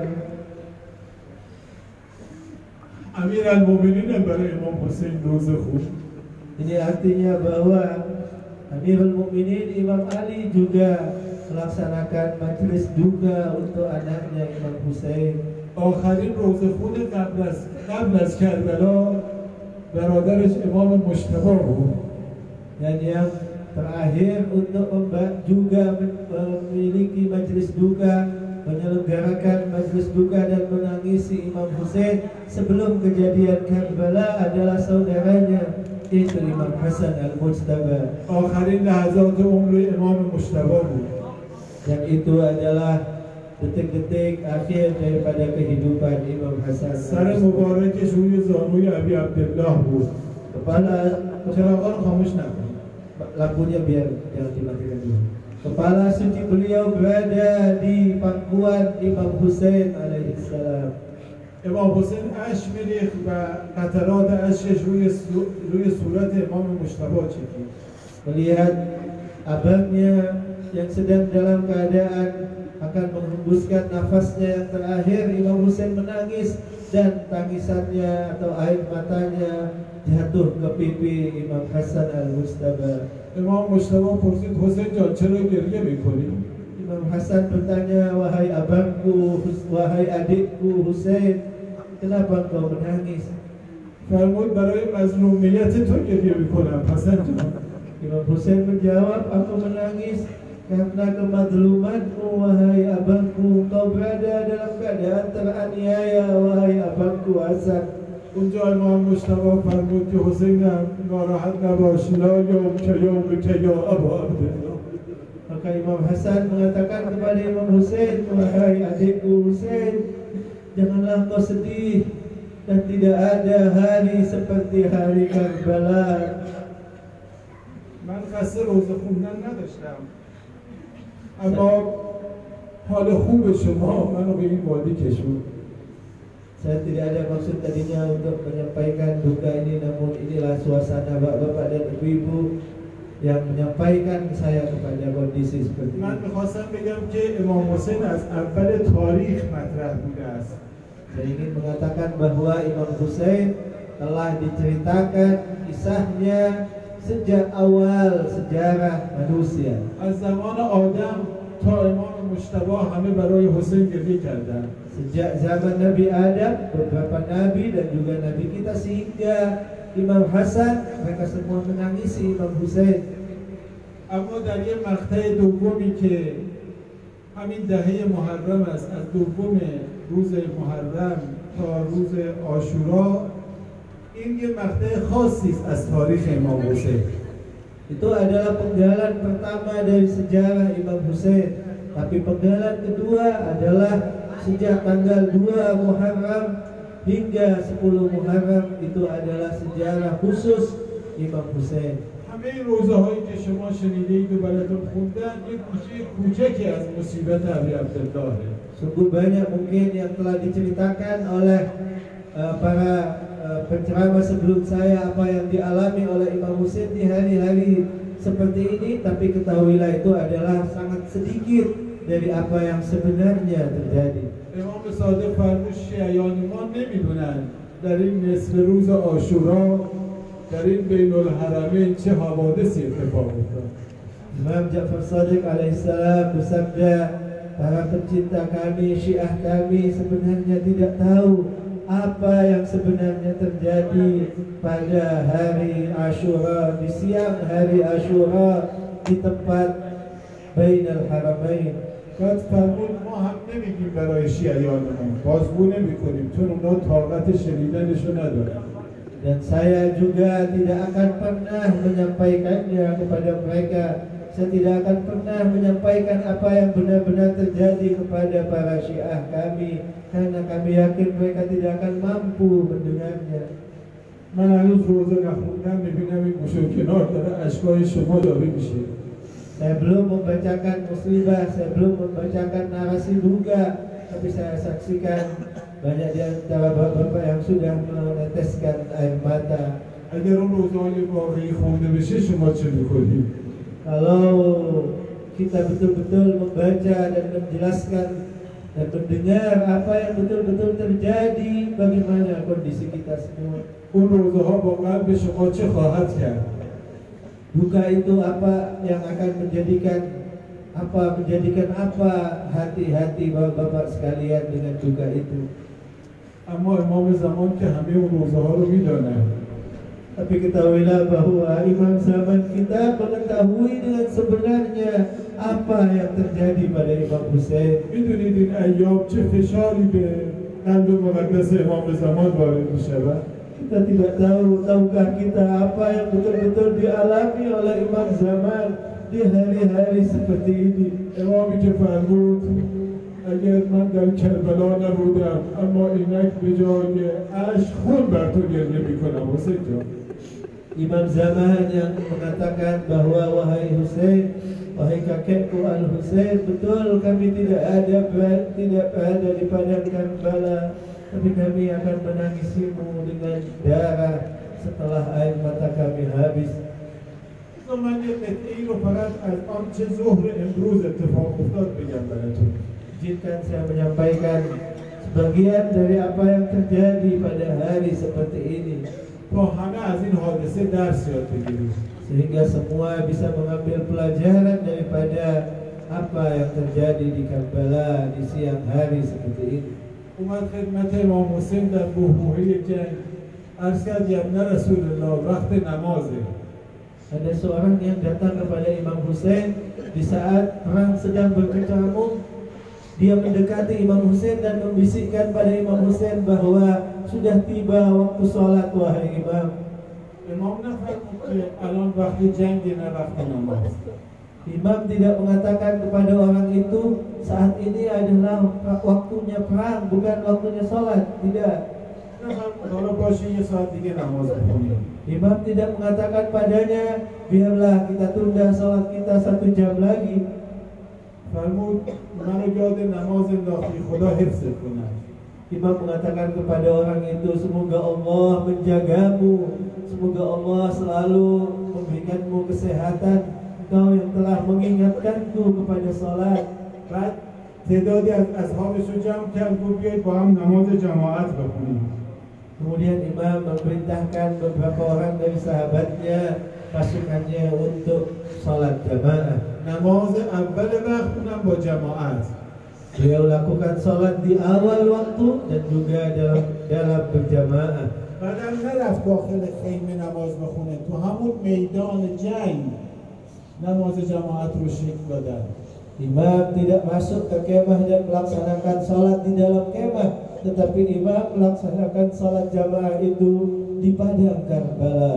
Amir al-Mu'minin pada Imam Hussein Rozakhul Ini artinya bahwa Amirul Mukminin Imam Ali juga melaksanakan majelis duka untuk anaknya Imam Hussein. آخرین روز خود قبل از قبل از کربلا برادرش امام مشتبه بود Dan yang terakhir untuk memba- juga memiliki majelis duka, menyelenggarakan majelis duka dan menangisi Imam Hussein sebelum kejadian Karbala adalah saudaranya yaitu Imam Hasan al-Mujtaba آخرین لحظات عمر امام مشتبه بود dan itu adalah detik-detik akhir daripada kehidupan Imam Hasan سر al-Mujtaba. مبارکش روی زانوی ابی عبدالله بود kepala چراغان خاموش نکن lampunya biar jangan dimatikan dulu. Kepala suci beliau berada di pangkuan Imam Hussein alaihissalam. امام حسین اشک میریخت و قطرات اشکش روی سو- روی صورت امام مشتبه چکید Melihat abangnya yang sedang dalam keadaan akan menghembuskan nafasnya yang terakhir, Imam Hussein menangis dan tangisannya atau air matanya jatuh ke pipi Imam Hasan al-Mustaba. امام مشتبه پرسید حسین جان چرا گریه میکنی؟ Imam Hasan bertanya, wahai abangku, Hus- wahai adikku Hussein, kenapa engkau menangis? فرمود برای مظلومیت تو گریه میکنم حسن جان Imam Hussein menjawab, aku menangis karena kemadlumanmu, wahai abangku. Kau berada dalam keadaan teraniaya, wahai abangku Hasan. اونجا امام مشتبه فرمود که حسینم ناراحت نباش لا یوم که یوم که یا ابا عبدالله Maka Imam Hasan mengatakan kepada Imam Hussein, wahai adikku Hussein, janganlah kau sedih dan tidak ada hari seperti hari Karbala. من قصد روز خوندن نداشتم اما حال خوب شما منو به این وادی کشوند Saya tidak ada maksud tadinya untuk menyampaikan duka ini Namun inilah suasana bapak-bapak dan ibu-ibu Yang menyampaikan saya kepada kondisi seperti من ini میخواستم بگم که امام حسین از اول تاریخ مطرح بوده است Saya ingin mengatakan bahwa Imam Hussein telah diceritakan kisahnya sejak awal sejarah manusia از زمان آدم تا امام مشتبه همه برای حسین گریه کردن Sejak zaman Nabi Adam, beberapa Nabi dan juga Nabi kita sehingga Imam Hasan mereka semua menangisi Imam Hussein اما در یه مقطع دومی که همین دهه محرم است از دوم روز محرم تا روز آشورا این یه مقطع خاصی است از تاریخ امام حسین Itu adalah penggalan pertama dari sejarah Imam Hussein Tapi penggalan kedua adalah sejak tanggal 2 Muharram hingga 10 Muharram Itu adalah sejarah khusus Imam Hussein همه این روزه هایی که شما شنیدید و براتون خوندن یه کوچه کوچکی از مصیبت ابی عبدالله Sungguh banyak mungkin yang telah diceritakan oleh uh, para uh, penceramah sebelum saya apa yang dialami oleh Imam Husain di hari-hari seperti ini tapi ketahuilah itu adalah sangat sedikit dari apa yang sebenarnya terjadi. امام صادق فرمود شیعیان ما نمیدونن در این نصف روز آشورا در این بین الحرمین چه حوادثی اتفاق افتاد Imam Ja'far Sadiq alaihissalam bersabda para pencinta kami, syiah kami sebenarnya tidak tahu apa yang sebenarnya terjadi pada hari Ashura di siang hari Ashura di tempat Bainal Haramain. بعد فرمود ما هم نمیگیم برای شیعیانمون بازگو نمی‌کنیم چون اونا طاقت شنیدنشو ندارن Dan saya juga tidak akan pernah menyampaikannya kepada mereka. Saya tidak akan pernah menyampaikan apa yang benar-benar terjadi kepada para syiah kami. Karena kami yakin mereka tidak akan mampu mendengarnya. من هنوز روزه نخوندم میبینم این گوشه و کنار داره اشکای شما داره میشه Saya belum membacakan musibah, saya belum membacakan narasi duga, tapi saya saksikan banyak di antara bapak-bapak yang sudah meneteskan air mata. Kalau kita betul-betul membaca dan menjelaskan dan mendengar apa yang betul-betul terjadi, bagaimana kondisi kita semua. Buka itu apa yang akan menjadikan apa menjadikan apa hati-hati bapak-bapak sekalian dengan juga itu. اما امام زمان که همه اون روزه ها رو میدانند Tapi ketahuilah bahwa imam zaman kita mengetahui dengan sebenarnya apa yang terjadi pada Imam Hussein. میدونید این ایام چه فشاری به قلب مقدس امام زمان وارد میشود Kita tidak tahu, tahukah kita apa yang betul-betul dialami oleh imam zaman di hari-hari seperti ini. امامی که فرمود اگر من در کربلا نبودم اما اینک به جای اشک خون بر تو گریه می‌کنم حسین جان Imam zaman yang mengatakan bahwa wahai Hussein, wahai kakekku Al Hussein, betul kami tidak ada tidak ada di padang Karbala, tapi kami akan menangisimu dengan darah setelah air mata kami habis. من قطعه رو فقط از آنچه ظهر امروز اتفاق افتاد بگم براتون Izinkan saya menyampaikan sebagian dari apa yang terjadi pada hari seperti ini تا همه از این حادثه درس یاد بگیریم sehingga semua bisa mengambil pelajaran daripada apa yang terjadi di Karbala di siang hari seperti ini. اومد خدمت امام حسین در بحبوحه جنگ عرض کرد یا ابن رسول الله وقت نمازه Ada seorang yang datang kepada Imam Hussein di saat perang sedang berkecamuk. dia mendekati Imam Hussein dan membisikkan pada Imam Hussein bahwa sudah tiba waktu sholat wahai Imam. Imam Kalau waktu jang Imam tidak mengatakan kepada orang itu saat ini adalah waktunya perang bukan waktunya sholat tidak. Imam tidak mengatakan padanya biarlah kita tunda sholat kita satu jam lagi فرمود منو یاد نماز انداختی خدا حفظت کنه Imam mengatakan kepada orang itu semoga Allah menjagamu, semoga Allah selalu memberikanmu kesehatan. Engkau yang telah mengingatkanku kepada sholat. بعد تعدادی از اصحابش رو جمع کرد گفت بیایید با هم نماز جماعت بخونیم Kemudian Imam memerintahkan beberapa orang dari sahabatnya pasukannya untuk sholat jamaah. نماز اول وقت اونم با جماعت Beliau lakukan sholat di awal waktu dan juga dalam dalam berjamaah. بعدم نرفت داخل خیمه نماز بخونه تو همون میدان جنگ نماز جماعت رو شکل دادن Imam tidak masuk ke kemah dan melaksanakan sholat di dalam kemah, tetapi imam melaksanakan sholat jamaah itu di padang Karbala.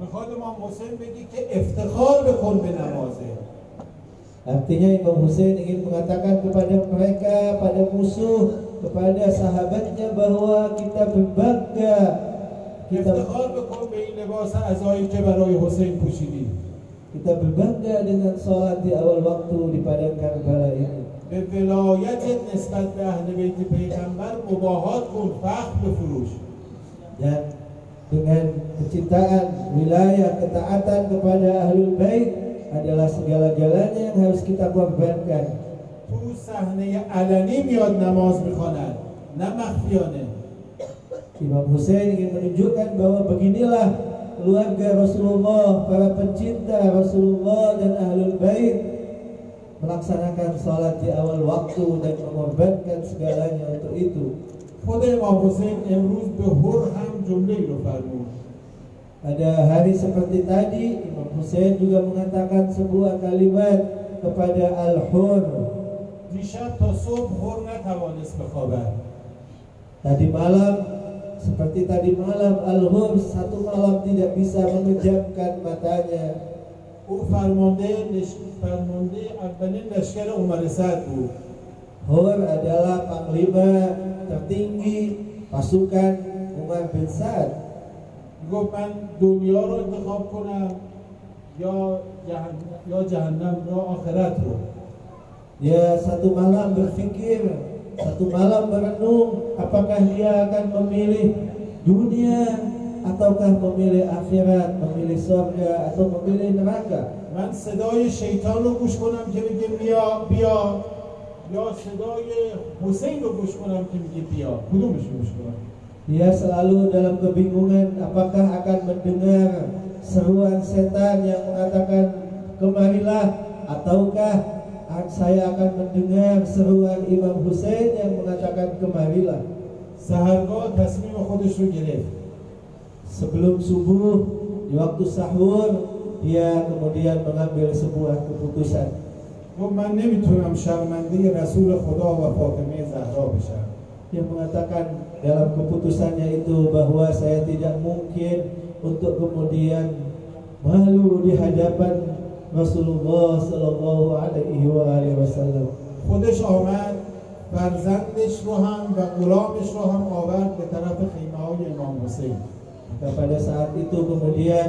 میخواد امام حسین بگی که افتخار بکن به نمازه Artinya Imam Hussein ingin mengatakan kepada mereka, pada musuh, kepada sahabatnya bahwa kita berbangga. Kita kita berbangga dengan sholat di awal waktu di padang Karbala ini. Dan dengan kecintaan wilayah ketaatan kepada ahlul bait adalah segala-galanya yang harus kita korbankan. تو صحنه علنی میاد نماز میخواند نه مخفیانه Imam Hussein ingin menunjukkan bahwa beginilah keluarga Rasulullah, para pencinta Rasulullah dan ahlul bait melaksanakan sholat di awal waktu dan mengorbankan segalanya untuk itu. خود امام حسین امروز به هر هم جمله رو فرمود Pada hari seperti tadi, Imam Hussein juga mengatakan sebuah kalimat kepada Al-Hur. دیشب تا صبح هر نتوانست بخوابد Tadi malam, seperti tadi malam, Al-Hur satu malam tidak bisa memejamkan matanya. او فرمانده لش... فرمانده اولین لشکر عمر سعد بود Hur adalah panglima tertinggi pasukan Umar bin Sa'ad. گفت من دنیا رو انتخاب کنم یا جهنم, یا جهنم یا آخرت رو Dia satu malam berpikir, satu malam merenung apakah dia akan memilih dunia ataukah memilih akhirat, memilih surga atau memilih neraka. من صدای شیطان رو گوش کنم که میگه بیا بیا یا صدای حسین رو گوش کنم که میگه بیا کدومش رو گوش کنم Dia selalu dalam kebingungan apakah akan mendengar seruan setan yang mengatakan kemarilah ataukah saya akan mendengar seruan Imam Hussein yang mengatakan kemarilah. سهرگاه تصمیم خودش رو گرفت Sebelum subuh di waktu sahur dia kemudian mengambil sebuah keputusan. گفت من نمیتونم شرمنده رسول خدا و فاطمه زهرا بشم Dia mengatakan dalam keputusannya itu bahwa saya tidak mungkin untuk kemudian malu di hadapan Rasulullah Sallallahu Alaihi Wasallam. خودش آمد فرزندش رو هم و غلامش رو هم آورد به طرف خیمه های امام حسین Maka pada saat itu kemudian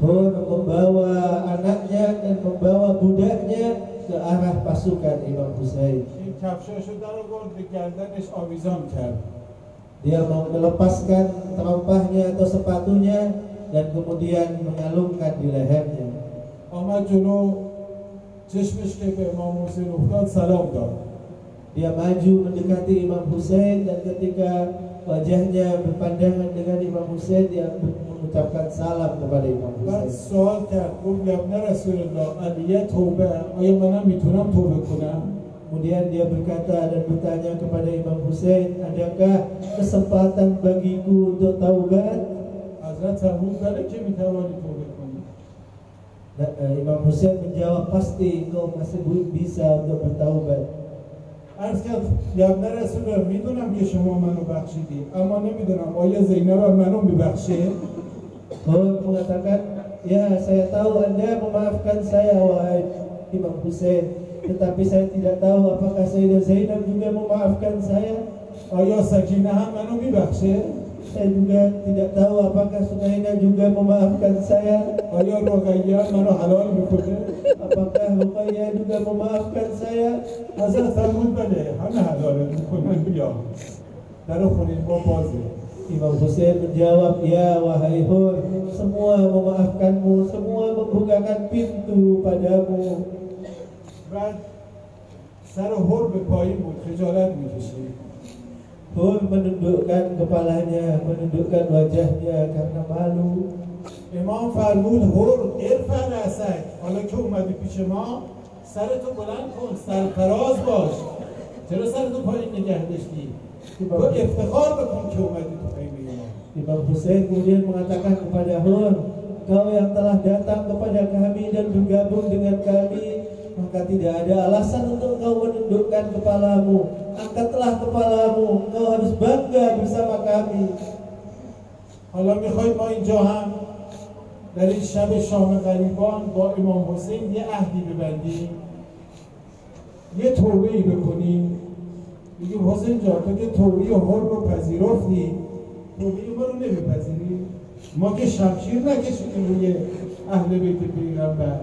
Hur membawa anaknya dan membawa budaknya ke arah pasukan Imam Husain. این کفشاش رو در آورد به گردنش آویزان کرد Dia mau melepaskan terompahnya atau sepatunya dan kemudian mengalungkan di lehernya. آمد جلو چشمش که به امام حسین افتاد سلام داد Dia maju mendekati Imam Husain dan ketika wajahnya berpandangan dengan Imam Husain dia mengucapkan salam kepada Imam بعد Husain. سوال کرد گفت یا ابن رسول الله علیه توبه آیا منم میتونم توبه کنم Kemudian dia berkata dan bertanya kepada Imam Husain, adakah kesempatan bagiku untuk taubat? حضرت فرمود بله که میتوانی توبه کنی Dan, eh, Imam Husain menjawab pasti engkau masih belum bisa untuk bertaubat. عرض کرد یا ابن رسول الله میدونم که شما منو بخشیدی اما نمیدونم آیا زینب هم منو میبخشه Hur mengatakan, ya saya tahu anda memaafkan saya wahai Imam Husain. tetapi saya tidak tahu apakah Sayyidah Zainab juga memaafkan saya. Ayo sakinah manu bibaksir. Saya juga tidak tahu apakah Sunaina juga memaafkan saya. Ayo Rukaya manu halal bibaksir. Apakah Rukaya juga memaafkan saya? Masa sambut pada hana halal bibaksir. Lalu kulit komposi. Imam Hussein menjawab, Ya wahai Hur, semua memaafkanmu, semua membukakan pintu padamu. فرد سر هر به پایین بود خجالت می‌کشید. هر منندوکن کپالانیا منندوکن واجهنیا کرنا مالو. امام فرمود هر ارفع رأسک حالا که اومدی پیش ما سرتو بلند کن سرفراز باش. چرا سرتو پایین نگه داشتی؟ تو افتخار بکن که اومدی تو خیمه امام حسین کمودین mengatakan kepada هر kau yang telah datang kepada kami dan bergabung dengan kami maka tidak ada alasan untuk kau menundukkan kepalamu. Angkatlah kepalamu, kau harus bangga bersama kami. حالا می‌خواید ما اینجا هم در این شب شام غریبان با امام حسین یه عهدی ببندیم یه توبه ای بکنیم بگیم حسین جان تو که توبه هر رو پذیرفتی توبه ما رو نمیپذیری ما که شمشیر نکشیدیم روی اهل بیت پیغمبر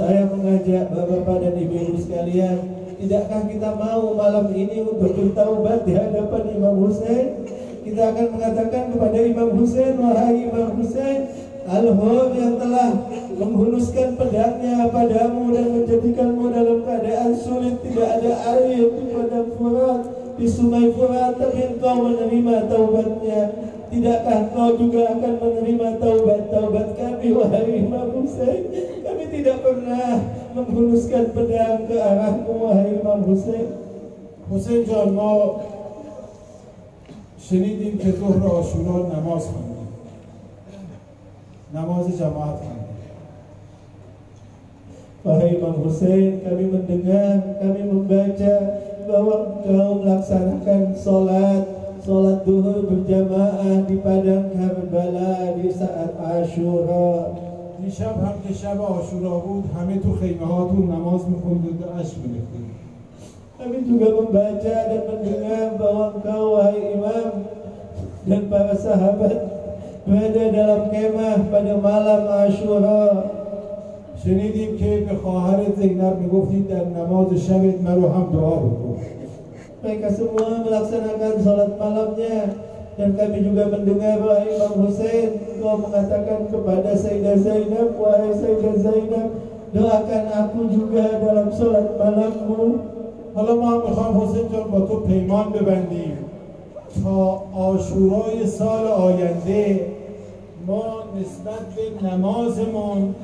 Saya mengajak bapak-bapak dan ibu-ibu sekalian, tidakkah kita mau malam ini untuk bertaubat di hadapan Imam Hussein? Kita akan mengatakan kepada Imam Hussein, wahai Imam Hussein, Al-Hur yang telah menghunuskan pedangnya padamu dan menjadikanmu dalam keadaan sulit tidak ada air di padang Furat di sungai Furat tapi engkau menerima taubatnya tidakkah engkau juga akan menerima taubat-taubat kami wahai Imam Hussein kami tidak pernah menghunuskan pedang ke arahmu wahai Imam Hussein حسین جان ما شنیدیم که ظهر آشورا نماز خوندیم نماز جماعت خوندیم Wahai Imam Hussein, kami mendengar, kami membaca bahwa engkau melaksanakan sholat, sholat duhur berjamaah di padang Karbala di saat Ashura. دیشب هم که شب آشورا بود همه تو خیمه هاتون نماز میخوندید و اشک میریختید Kami juga membaca dan mendengar bahwa engkau wahai imam dan para sahabat berada dalam kemah pada malam Ashura. شنیدیم که به خواهر زینب می‌گفتید در نماز شبت مرو هم دعا بکن Mereka semua melaksanakan salat malamnya dan kami juga mendengar wahai Imam Hussein kau mengatakan kepada Sayyidah Zainab wahai Sayyidah Zainab doakan aku juga dalam salat malammu حالا ما هم می‌خوایم حسین جان با تو پیمان ببندیم تا آشورای سال آینده ما نسبت به نمازمون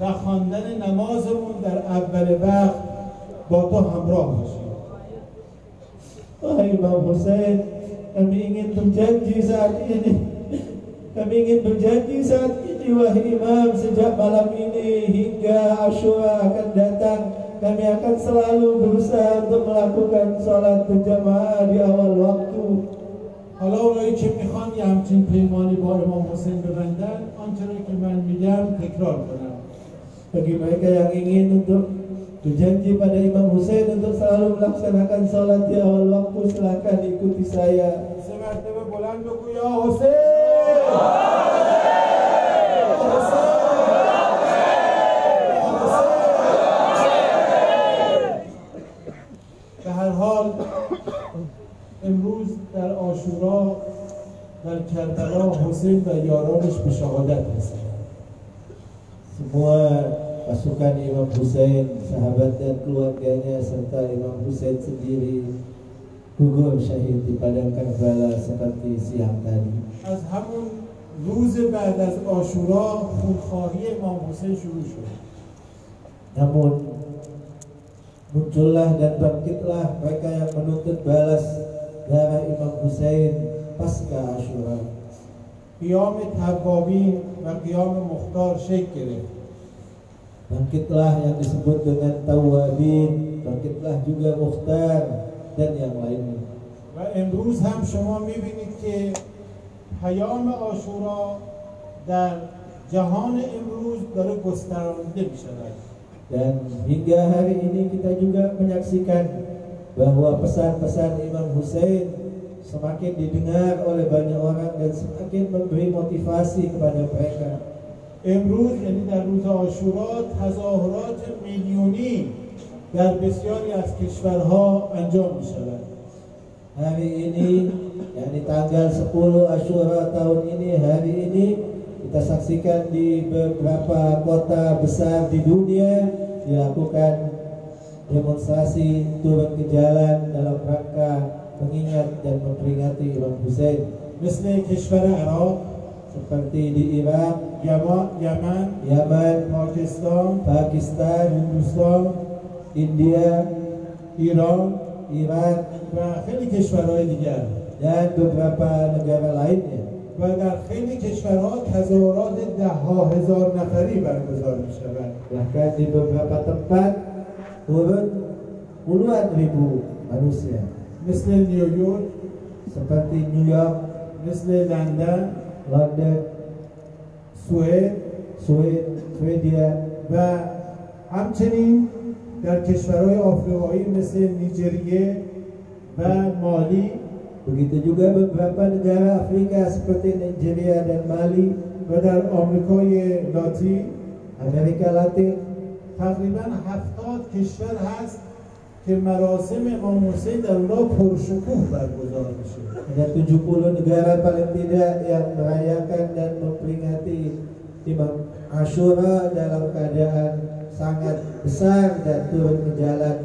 و خواندن نمازمون در اول با تو همراه Wahai Imam Hussein kami ingin berjanji saat ini kami ingin berjanji saat ini wahai Imam sejak malam ini hingga Ashura akan datang kami akan selalu berusaha untuk melakukan sholat berjamaah di awal waktu حالا اونایی که میخوان یه همچین پیمانی با امام حسین ببندن آنچه که من میگم تکرار کنم bagi mereka yang ingin untuk berjanji pada Imam Hussein untuk selalu melaksanakan sholat di awal waktu silahkan ikuti saya سه مرتبه بلند بگو یا حسین به هر حال امروز در آشورا در کربلا حسین و یارانش به شهادت رسیدند Semua pasukan Imam Hussein, sahabat dan keluarganya serta Imam Hussein sendiri gugur syahid di padang Karbala seperti siang tadi. از همون روز بعد از آشورا خونخواهی امام حسین شروع شد Namun muncullah dan bangkitlah mereka yang menuntut balas darah Imam Hussein pasca Ashura. قیام توابین و قیام مختار شکل گرفت Bangkitlah yang disebut dengan Tawabin, bangkitlah juga Mukhtar dan yang lainnya. و امروز هم شما میبینید که پیام آشورا در جهان امروز داره گسترانده می شود Dan hingga hari ini kita juga menyaksikan bahwa pesan-pesan Imam Hussein semakin didengar oleh banyak orang dan semakin memberi motivasi kepada mereka. امروز یعنی در روز آشورا تظاهرات میلیونی در بسیاری از کشورها انجام می شود Hari ini, yakni tanggal 10 Ashura tahun ini, hari ini kita saksikan di beberapa kota besar di dunia dilakukan demonstrasi turun ke jalan dalam rangka mengingat dan memperingati Imam Hussein مثل کشور عراق seperti di Irak, یمن یمن یمن پاکستان پاکستان هندوستان ایندیا ایران ایران. و خیلی کشورهای دیگر. در دو تا پر گوالایت و در خیلی کشورها تظاهرات ده ها هزار نفری برگزار می شود ده تا سی دو تا پر تطبیق اور مثل نیویورک. سپتی نیویورک. مثل لندن. لندن. سوئد Swedia, Swedia و همچنین در کشورهای آفریقایی مثل نیجریه و مالی begitu juga beberapa negara Afrika seperti Nigeria dan Mali, و در آمریکای لاتین Amerika Latin. تقریبا هفتاد کشور هست که مراسم امام حسین در اونها پرشکوه برگزار میشه ada 70 negara paling tidak yang merayakan dan memperingati Imam Ashura dalam keadaan sangat besar dan turun ke jalan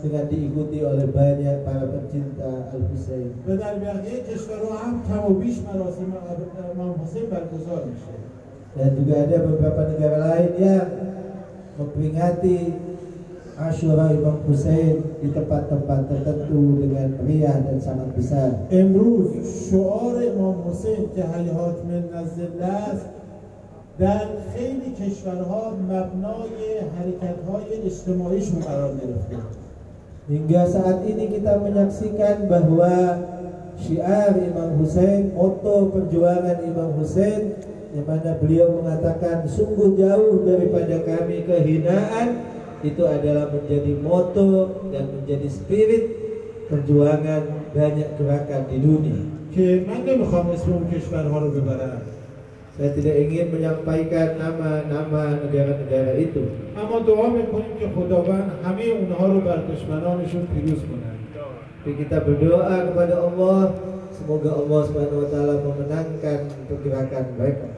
dengan diikuti oleh banyak para pencinta Al Husain. و در بقیه کشورها هم کم و بیش مراسم امام حسین برگزار میشه Dan juga ada beberapa negara lain yang memperingati Ashura Imam Hussein di tempat-tempat tertentu dengan meriah dan sangat besar. امروز شعار امام حسین که حیات من نزد الله است در خیلی کشورها مبنای حرکت‌های اجتماعیشون قرار گرفته Hingga saat ini kita menyaksikan bahwa syiar Imam Hussein, moto perjuangan Imam Hussein yang mana beliau mengatakan sungguh jauh daripada kami kehinaan itu adalah menjadi moto dan menjadi spirit perjuangan banyak gerakan di dunia. که من نمیخوام اسم اون کشورها رو ببرم Saya tidak ingin menyampaikan nama-nama negara-negara itu. اما دعا میکنیم که خداوند همه اونها رو بر دشمنانشون پیروز کنند Tapi kita berdoa kepada Allah semoga Allah Subhanahu wa taala memenangkan pergerakan mereka.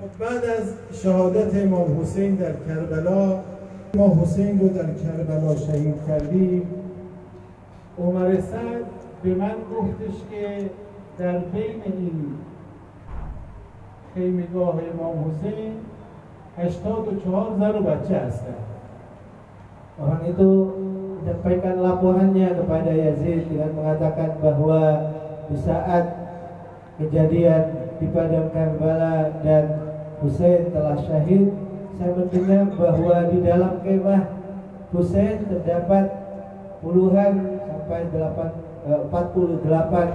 خب بعد از شهادت امام حسین در کربلا ما حسین رو در کربلا شهید کردیم عمر سعد به من گفتش که در بین این خیمگاه امام حسین 84 زن و بچه هستن Orang itu menyampaikan laporannya kepada Yazid dengan mengatakan bahwa di saat kejadian di padang Karbala dan Hussein telah syahid, saya mendengar bahwa di dalam kemah Hussein terdapat puluhan sampai 8, eh, 48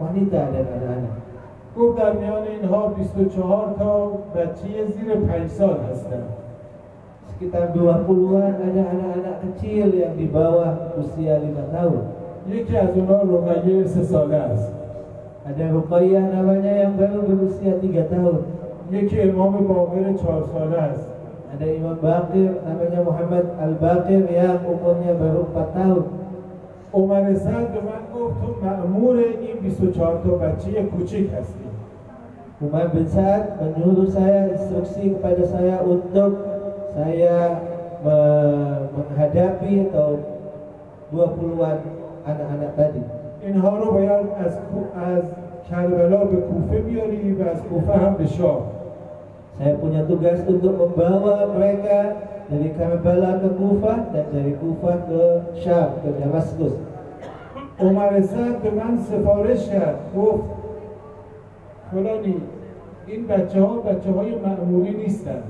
wanita dan anak-anak. گفت در میان اینها 24 تا بچه زیر 5 سال هستن Sekitar 20-an ada anak-anak kecil yang di bawah usia 5 tahun. یکی از اونها رقیه سه ساله است Ada Ruqayyah namanya yang baru berusia 3 tahun. یکی امام باقر چهار ساله است انا امام باقر نمی محمد الباقر یا اقومی برو پتاو عمر سعد به من گفت تو معمور این 24 تا بچه کوچک هستی عمر بن سعد منیودو سایا استرکسی کپده سایا اتوب سایا menghadapi atau 20 an anak-anak tadi. اینها رو باید از کربلا به کوفه بیاری و از کوفه هم به شام. Saya punya tugas untuk membawa mereka dari Karbala ke Kufah dan dari Kufah ke Syam, ke Damaskus. عمر سعد به من سفارش کرد گفت فلانی این بچه ها بچه های معمولی نیستن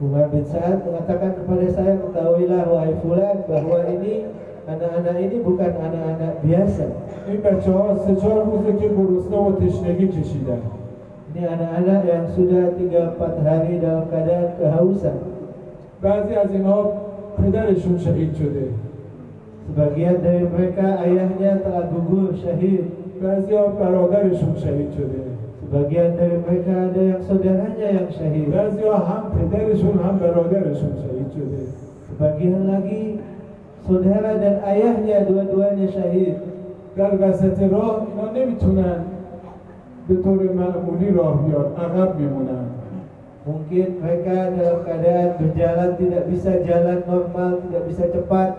Umar bin Sa'ad mengatakan kepada saya, ketahuilah wahai fulan bahwa ini anak-anak ini bukan anak-anak biasa. این بچه ها سه چهار روزه که گرسنه و تشنگی کشیدن Ini anak-anak yang sudah 3-4 hari dalam keadaan kehausan. بعضی از اینها پدرشون شهید شده Sebagian dari mereka ayahnya telah gugur syahid. بعضی ها برادرشون شهید شده Sebagian dari mereka ada yang saudaranya yang syahid. بعضی ها هم پدرشون هم برادرشون شهید شده Sebagian lagi saudara dan ayahnya dua-duanya syahid. در وسط راه اینا نمیتونن به طور معمولی راه بیان عقب میمونن Mungkin mereka dalam keadaan berjalan tidak bisa jalan normal, tidak bisa cepat,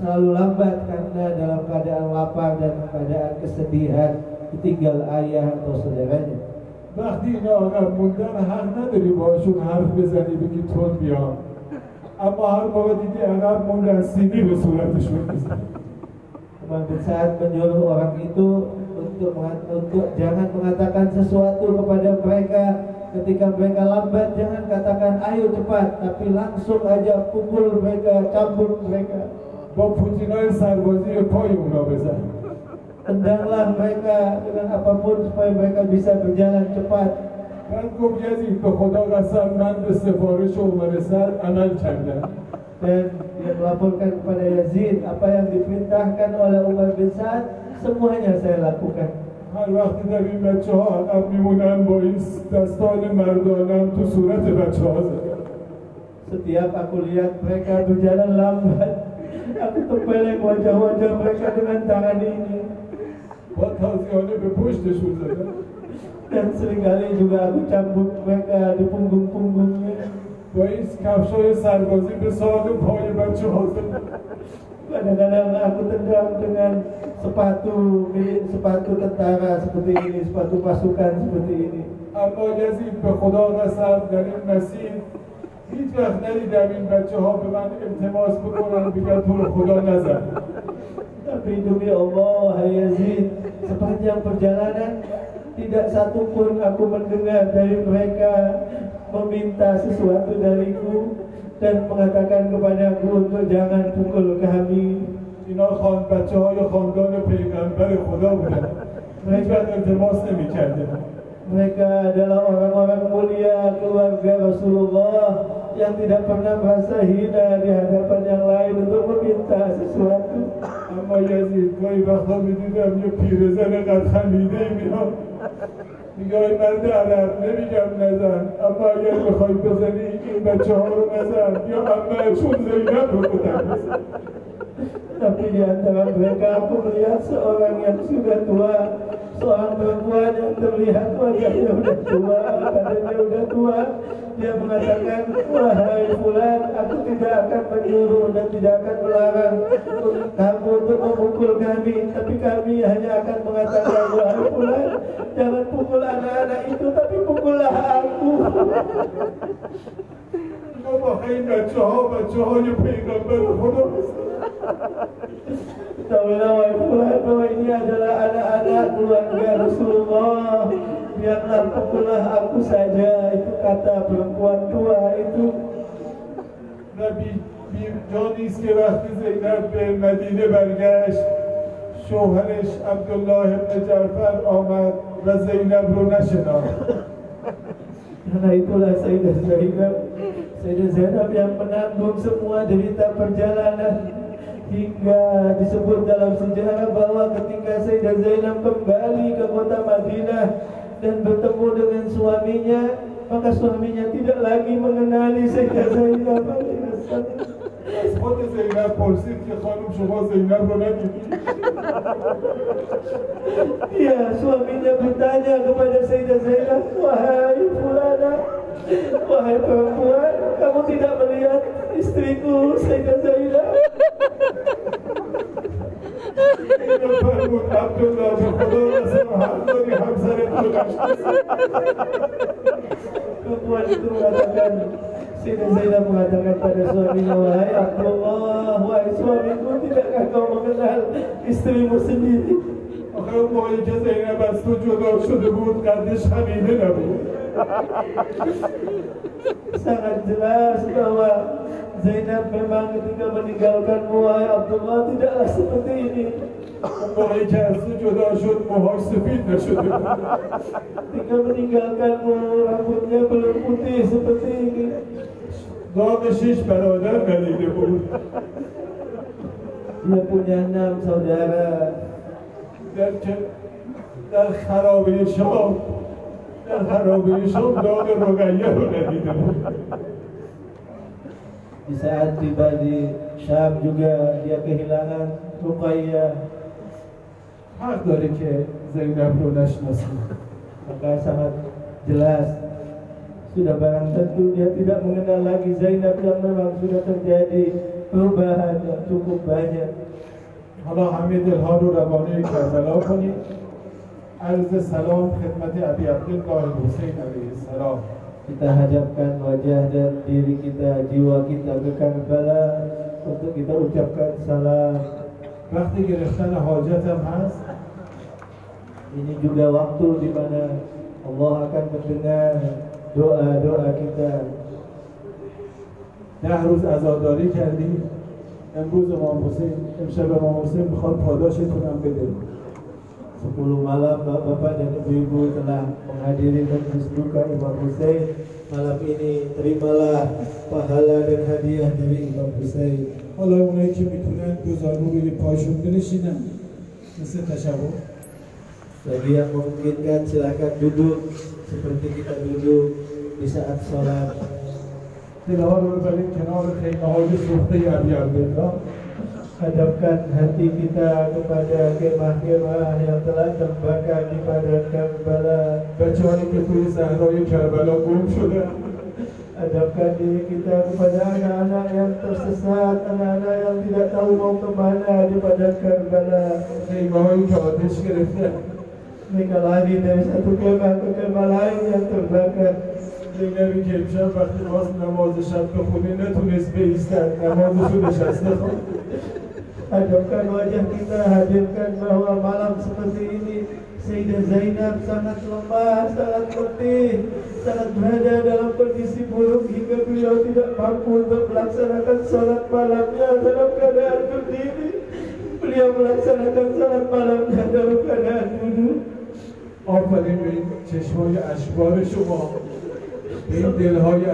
selalu lambat karena dalam keadaan lapar dan keadaan kesedihan ditinggal ayah atau saudaranya. وقتی اینا عقب موندن حق نداری باشون حرف بزنی بگی تون بیان اما هر موقع دیدی عقب موندن سینی به صورتشون بزنی Umar bin Sa'ad menyuruh orang itu untuk mengat- untuk jangan mengatakan sesuatu kepada mereka ketika mereka lambat jangan katakan ayo cepat tapi langsung aja pukul mereka cambuk mereka با پوتینای سربازی پای اونا بزن tendanglah mereka dengan apapun supaya mereka bisa berjalan cepat بعد گفت یزید به خدا قسم من به سفارش عمر سر عمل کردم dan dia melaporkan kepada Yazid apa yang diperintahkan oleh Umar bin Sa'ad Semuanya saya lakukan هر وقت دیدم این بچه ها عقب میمونن با این دستان مردانم تو صورت بچه ها زدم Setiap aku lihat mereka berjalan lambat, aku tempeleng wajah-wajah mereka dengan tangan ini. با تازیانه به پشتشون زدم Dan seringkali juga aku cambuk mereka di punggung-punggungnya. با این کفشای سربازی به ساق پای بچه ها Kadang-kadang aku tendang dengan sepatu milik sepatu tentara seperti ini, sepatu pasukan seperti ini. اما یزید به خدا قسم در این مسیر هیچ وقت ندیدم این بچه ها به من التماس بکنن بگن تو رو خدا نزن Tapi demi Allah, wahai Yazid, sepanjang perjalanan tidak satu pun aku mendengar dari mereka meminta sesuatu dariku dan mengatakan kepadaku untuk jangan pukul kami. اینا خان بچه های خاندان پیغمبر خدا بودن هیچ وقت التماس نمی Mereka adalah orang-orang mulia keluarga Rasulullah yang tidak pernah merasa hina di hadapan yang lain untuk meminta sesuatu. اما اما یزید گاهی وقتا میدیدم یه پیرزن قد میگه مرد عرب نمیگم نزن اما اگر بخوای بزنی این بچه ها رو نزن یا اما چون زینب رو بودن Tapi di antara mereka aku melihat seorang yang tua Seorang perempuan yang terlihat wajahnya sudah tua Badannya sudah tua Dia mengatakan Wahai fulan aku tidak akan menyuruh dan tidak akan melarang Kamu untuk memukul kami Tapi kami hanya akan mengatakan Wahai fulan Jangan pukul anak-anak itu Tapi pukullah aku بابا این بچه ها بچه های پیغمبر خدا Ketahuilah wahai fulan bahwa ini adalah anak-anak keluarga Rasulullah Biarlah pukullah aku saja Itu kata perempuan tua itu و بی, بی جانی است که وقتی زینب به مدینه برگشت شوهرش عبدالله ابن جعفر آمد و زینب رو نشناخت Karena itulah Sayyidah Zainab Sayyidah Zainab yang menanggung semua derita perjalanan Hingga disebut dalam sejarah bahwa ketika Sayyidah Zainab kembali ke kota Madinah Dan bertemu dengan suaminya Maka suaminya tidak lagi mengenali Sayyidah Zainab از خود زینب پرسید که خانم شما زینب رو ندیدید Ya, suaminya bertanya kepada Sayyidah Zainab, Wahai fulana, wahai perempuan, kamu tidak melihat istriku Sayyidah Zainab? اینو فرمود عبدالله به خدا قسم حق داری همسرت رو نشناسی Perempuan itu mengatakan, Sayyidah Zainab mengatakan pada suaminya, Wahai Abdullah, wahai suamiku, tidakkah kau mengenal istrimu sendiri? آخه اون موقعی که زینب از تو جدا شده بود قدش خمیده نبود Sangat jelas bahwa Zainab memang ketika meninggalkan Muai Abdullah tidaklah seperti ini. Ketika meninggalkan rambutnya belum putih seperti ini. Domesis baroda kali ini Dia punya enam saudara. Dan dan kharabi syabab. Robinson Dodo Rogallo di saat tiba di Syam juga dia kehilangan Ruqayyah. Hak dari ke Zainab Nasnasi maka sangat jelas. Sudah barang tentu dia tidak mengenal lagi Zainab yang memang sudah terjadi perubahan yang cukup banyak. Allah Hamidil al-Hadu Rabbani Kata Laufani عرض سلام خدمت ابی عبدالله حسین علیه السلام Kita hadapkan wajah dan diri kita, jiwa kita ke Karbala untuk kita ucapkan salam. وقتی گرفتن حاجتم هست Ini juga waktu di mana Allah akan mendengar doa-doa kita. ده روز عزاداری کردیم امروز امام حسین امشب امام حسین میخواد پاداشتون هم بده 10 malam Bapak dan Ibu-ibu telah menghadiri majlis duka Imam Hussein. Malam ini terimalah pahala dan hadiah dari Imam Hussein. حالا اونایی که میتونن دو زانو روی پایشون بنشینن مثل تشبه Bagi yang memungkinkan silahkan duduk seperti kita duduk di saat sholat. دلها رو ببریم کنار خیمه های سوخته ابی عبدالله Hadapkan hati kita kepada kemah-kemah yang telah terbakar di padang Karbala. بچه هایی که توی صحرای کربلا گم شده Hadapkan diri kita kepada anak-anak yang tersesat, anak-anak yang tidak tahu mau kemana di padang Karbala. خیمه هایی که آتش گرفته Mereka lari dari satu kemah ke kemah lain yang terbakar. زینبی که امشب وقتی باز نماز شب بخونه نتونست بیستن نمازشو نشسته خود Hadapkan wajah kita, hadirkan bahwa malam seperti ini Sayyidah Zainab sangat lemah, sangat letih, sangat berada dalam kondisi buruk hingga beliau tidak mampu untuk melaksanakan salat malamnya dalam keadaan berdiri. Beliau melaksanakan salat malamnya dalam keadaan duduk. آفرین به این چشمای اشبار شما به این دلهای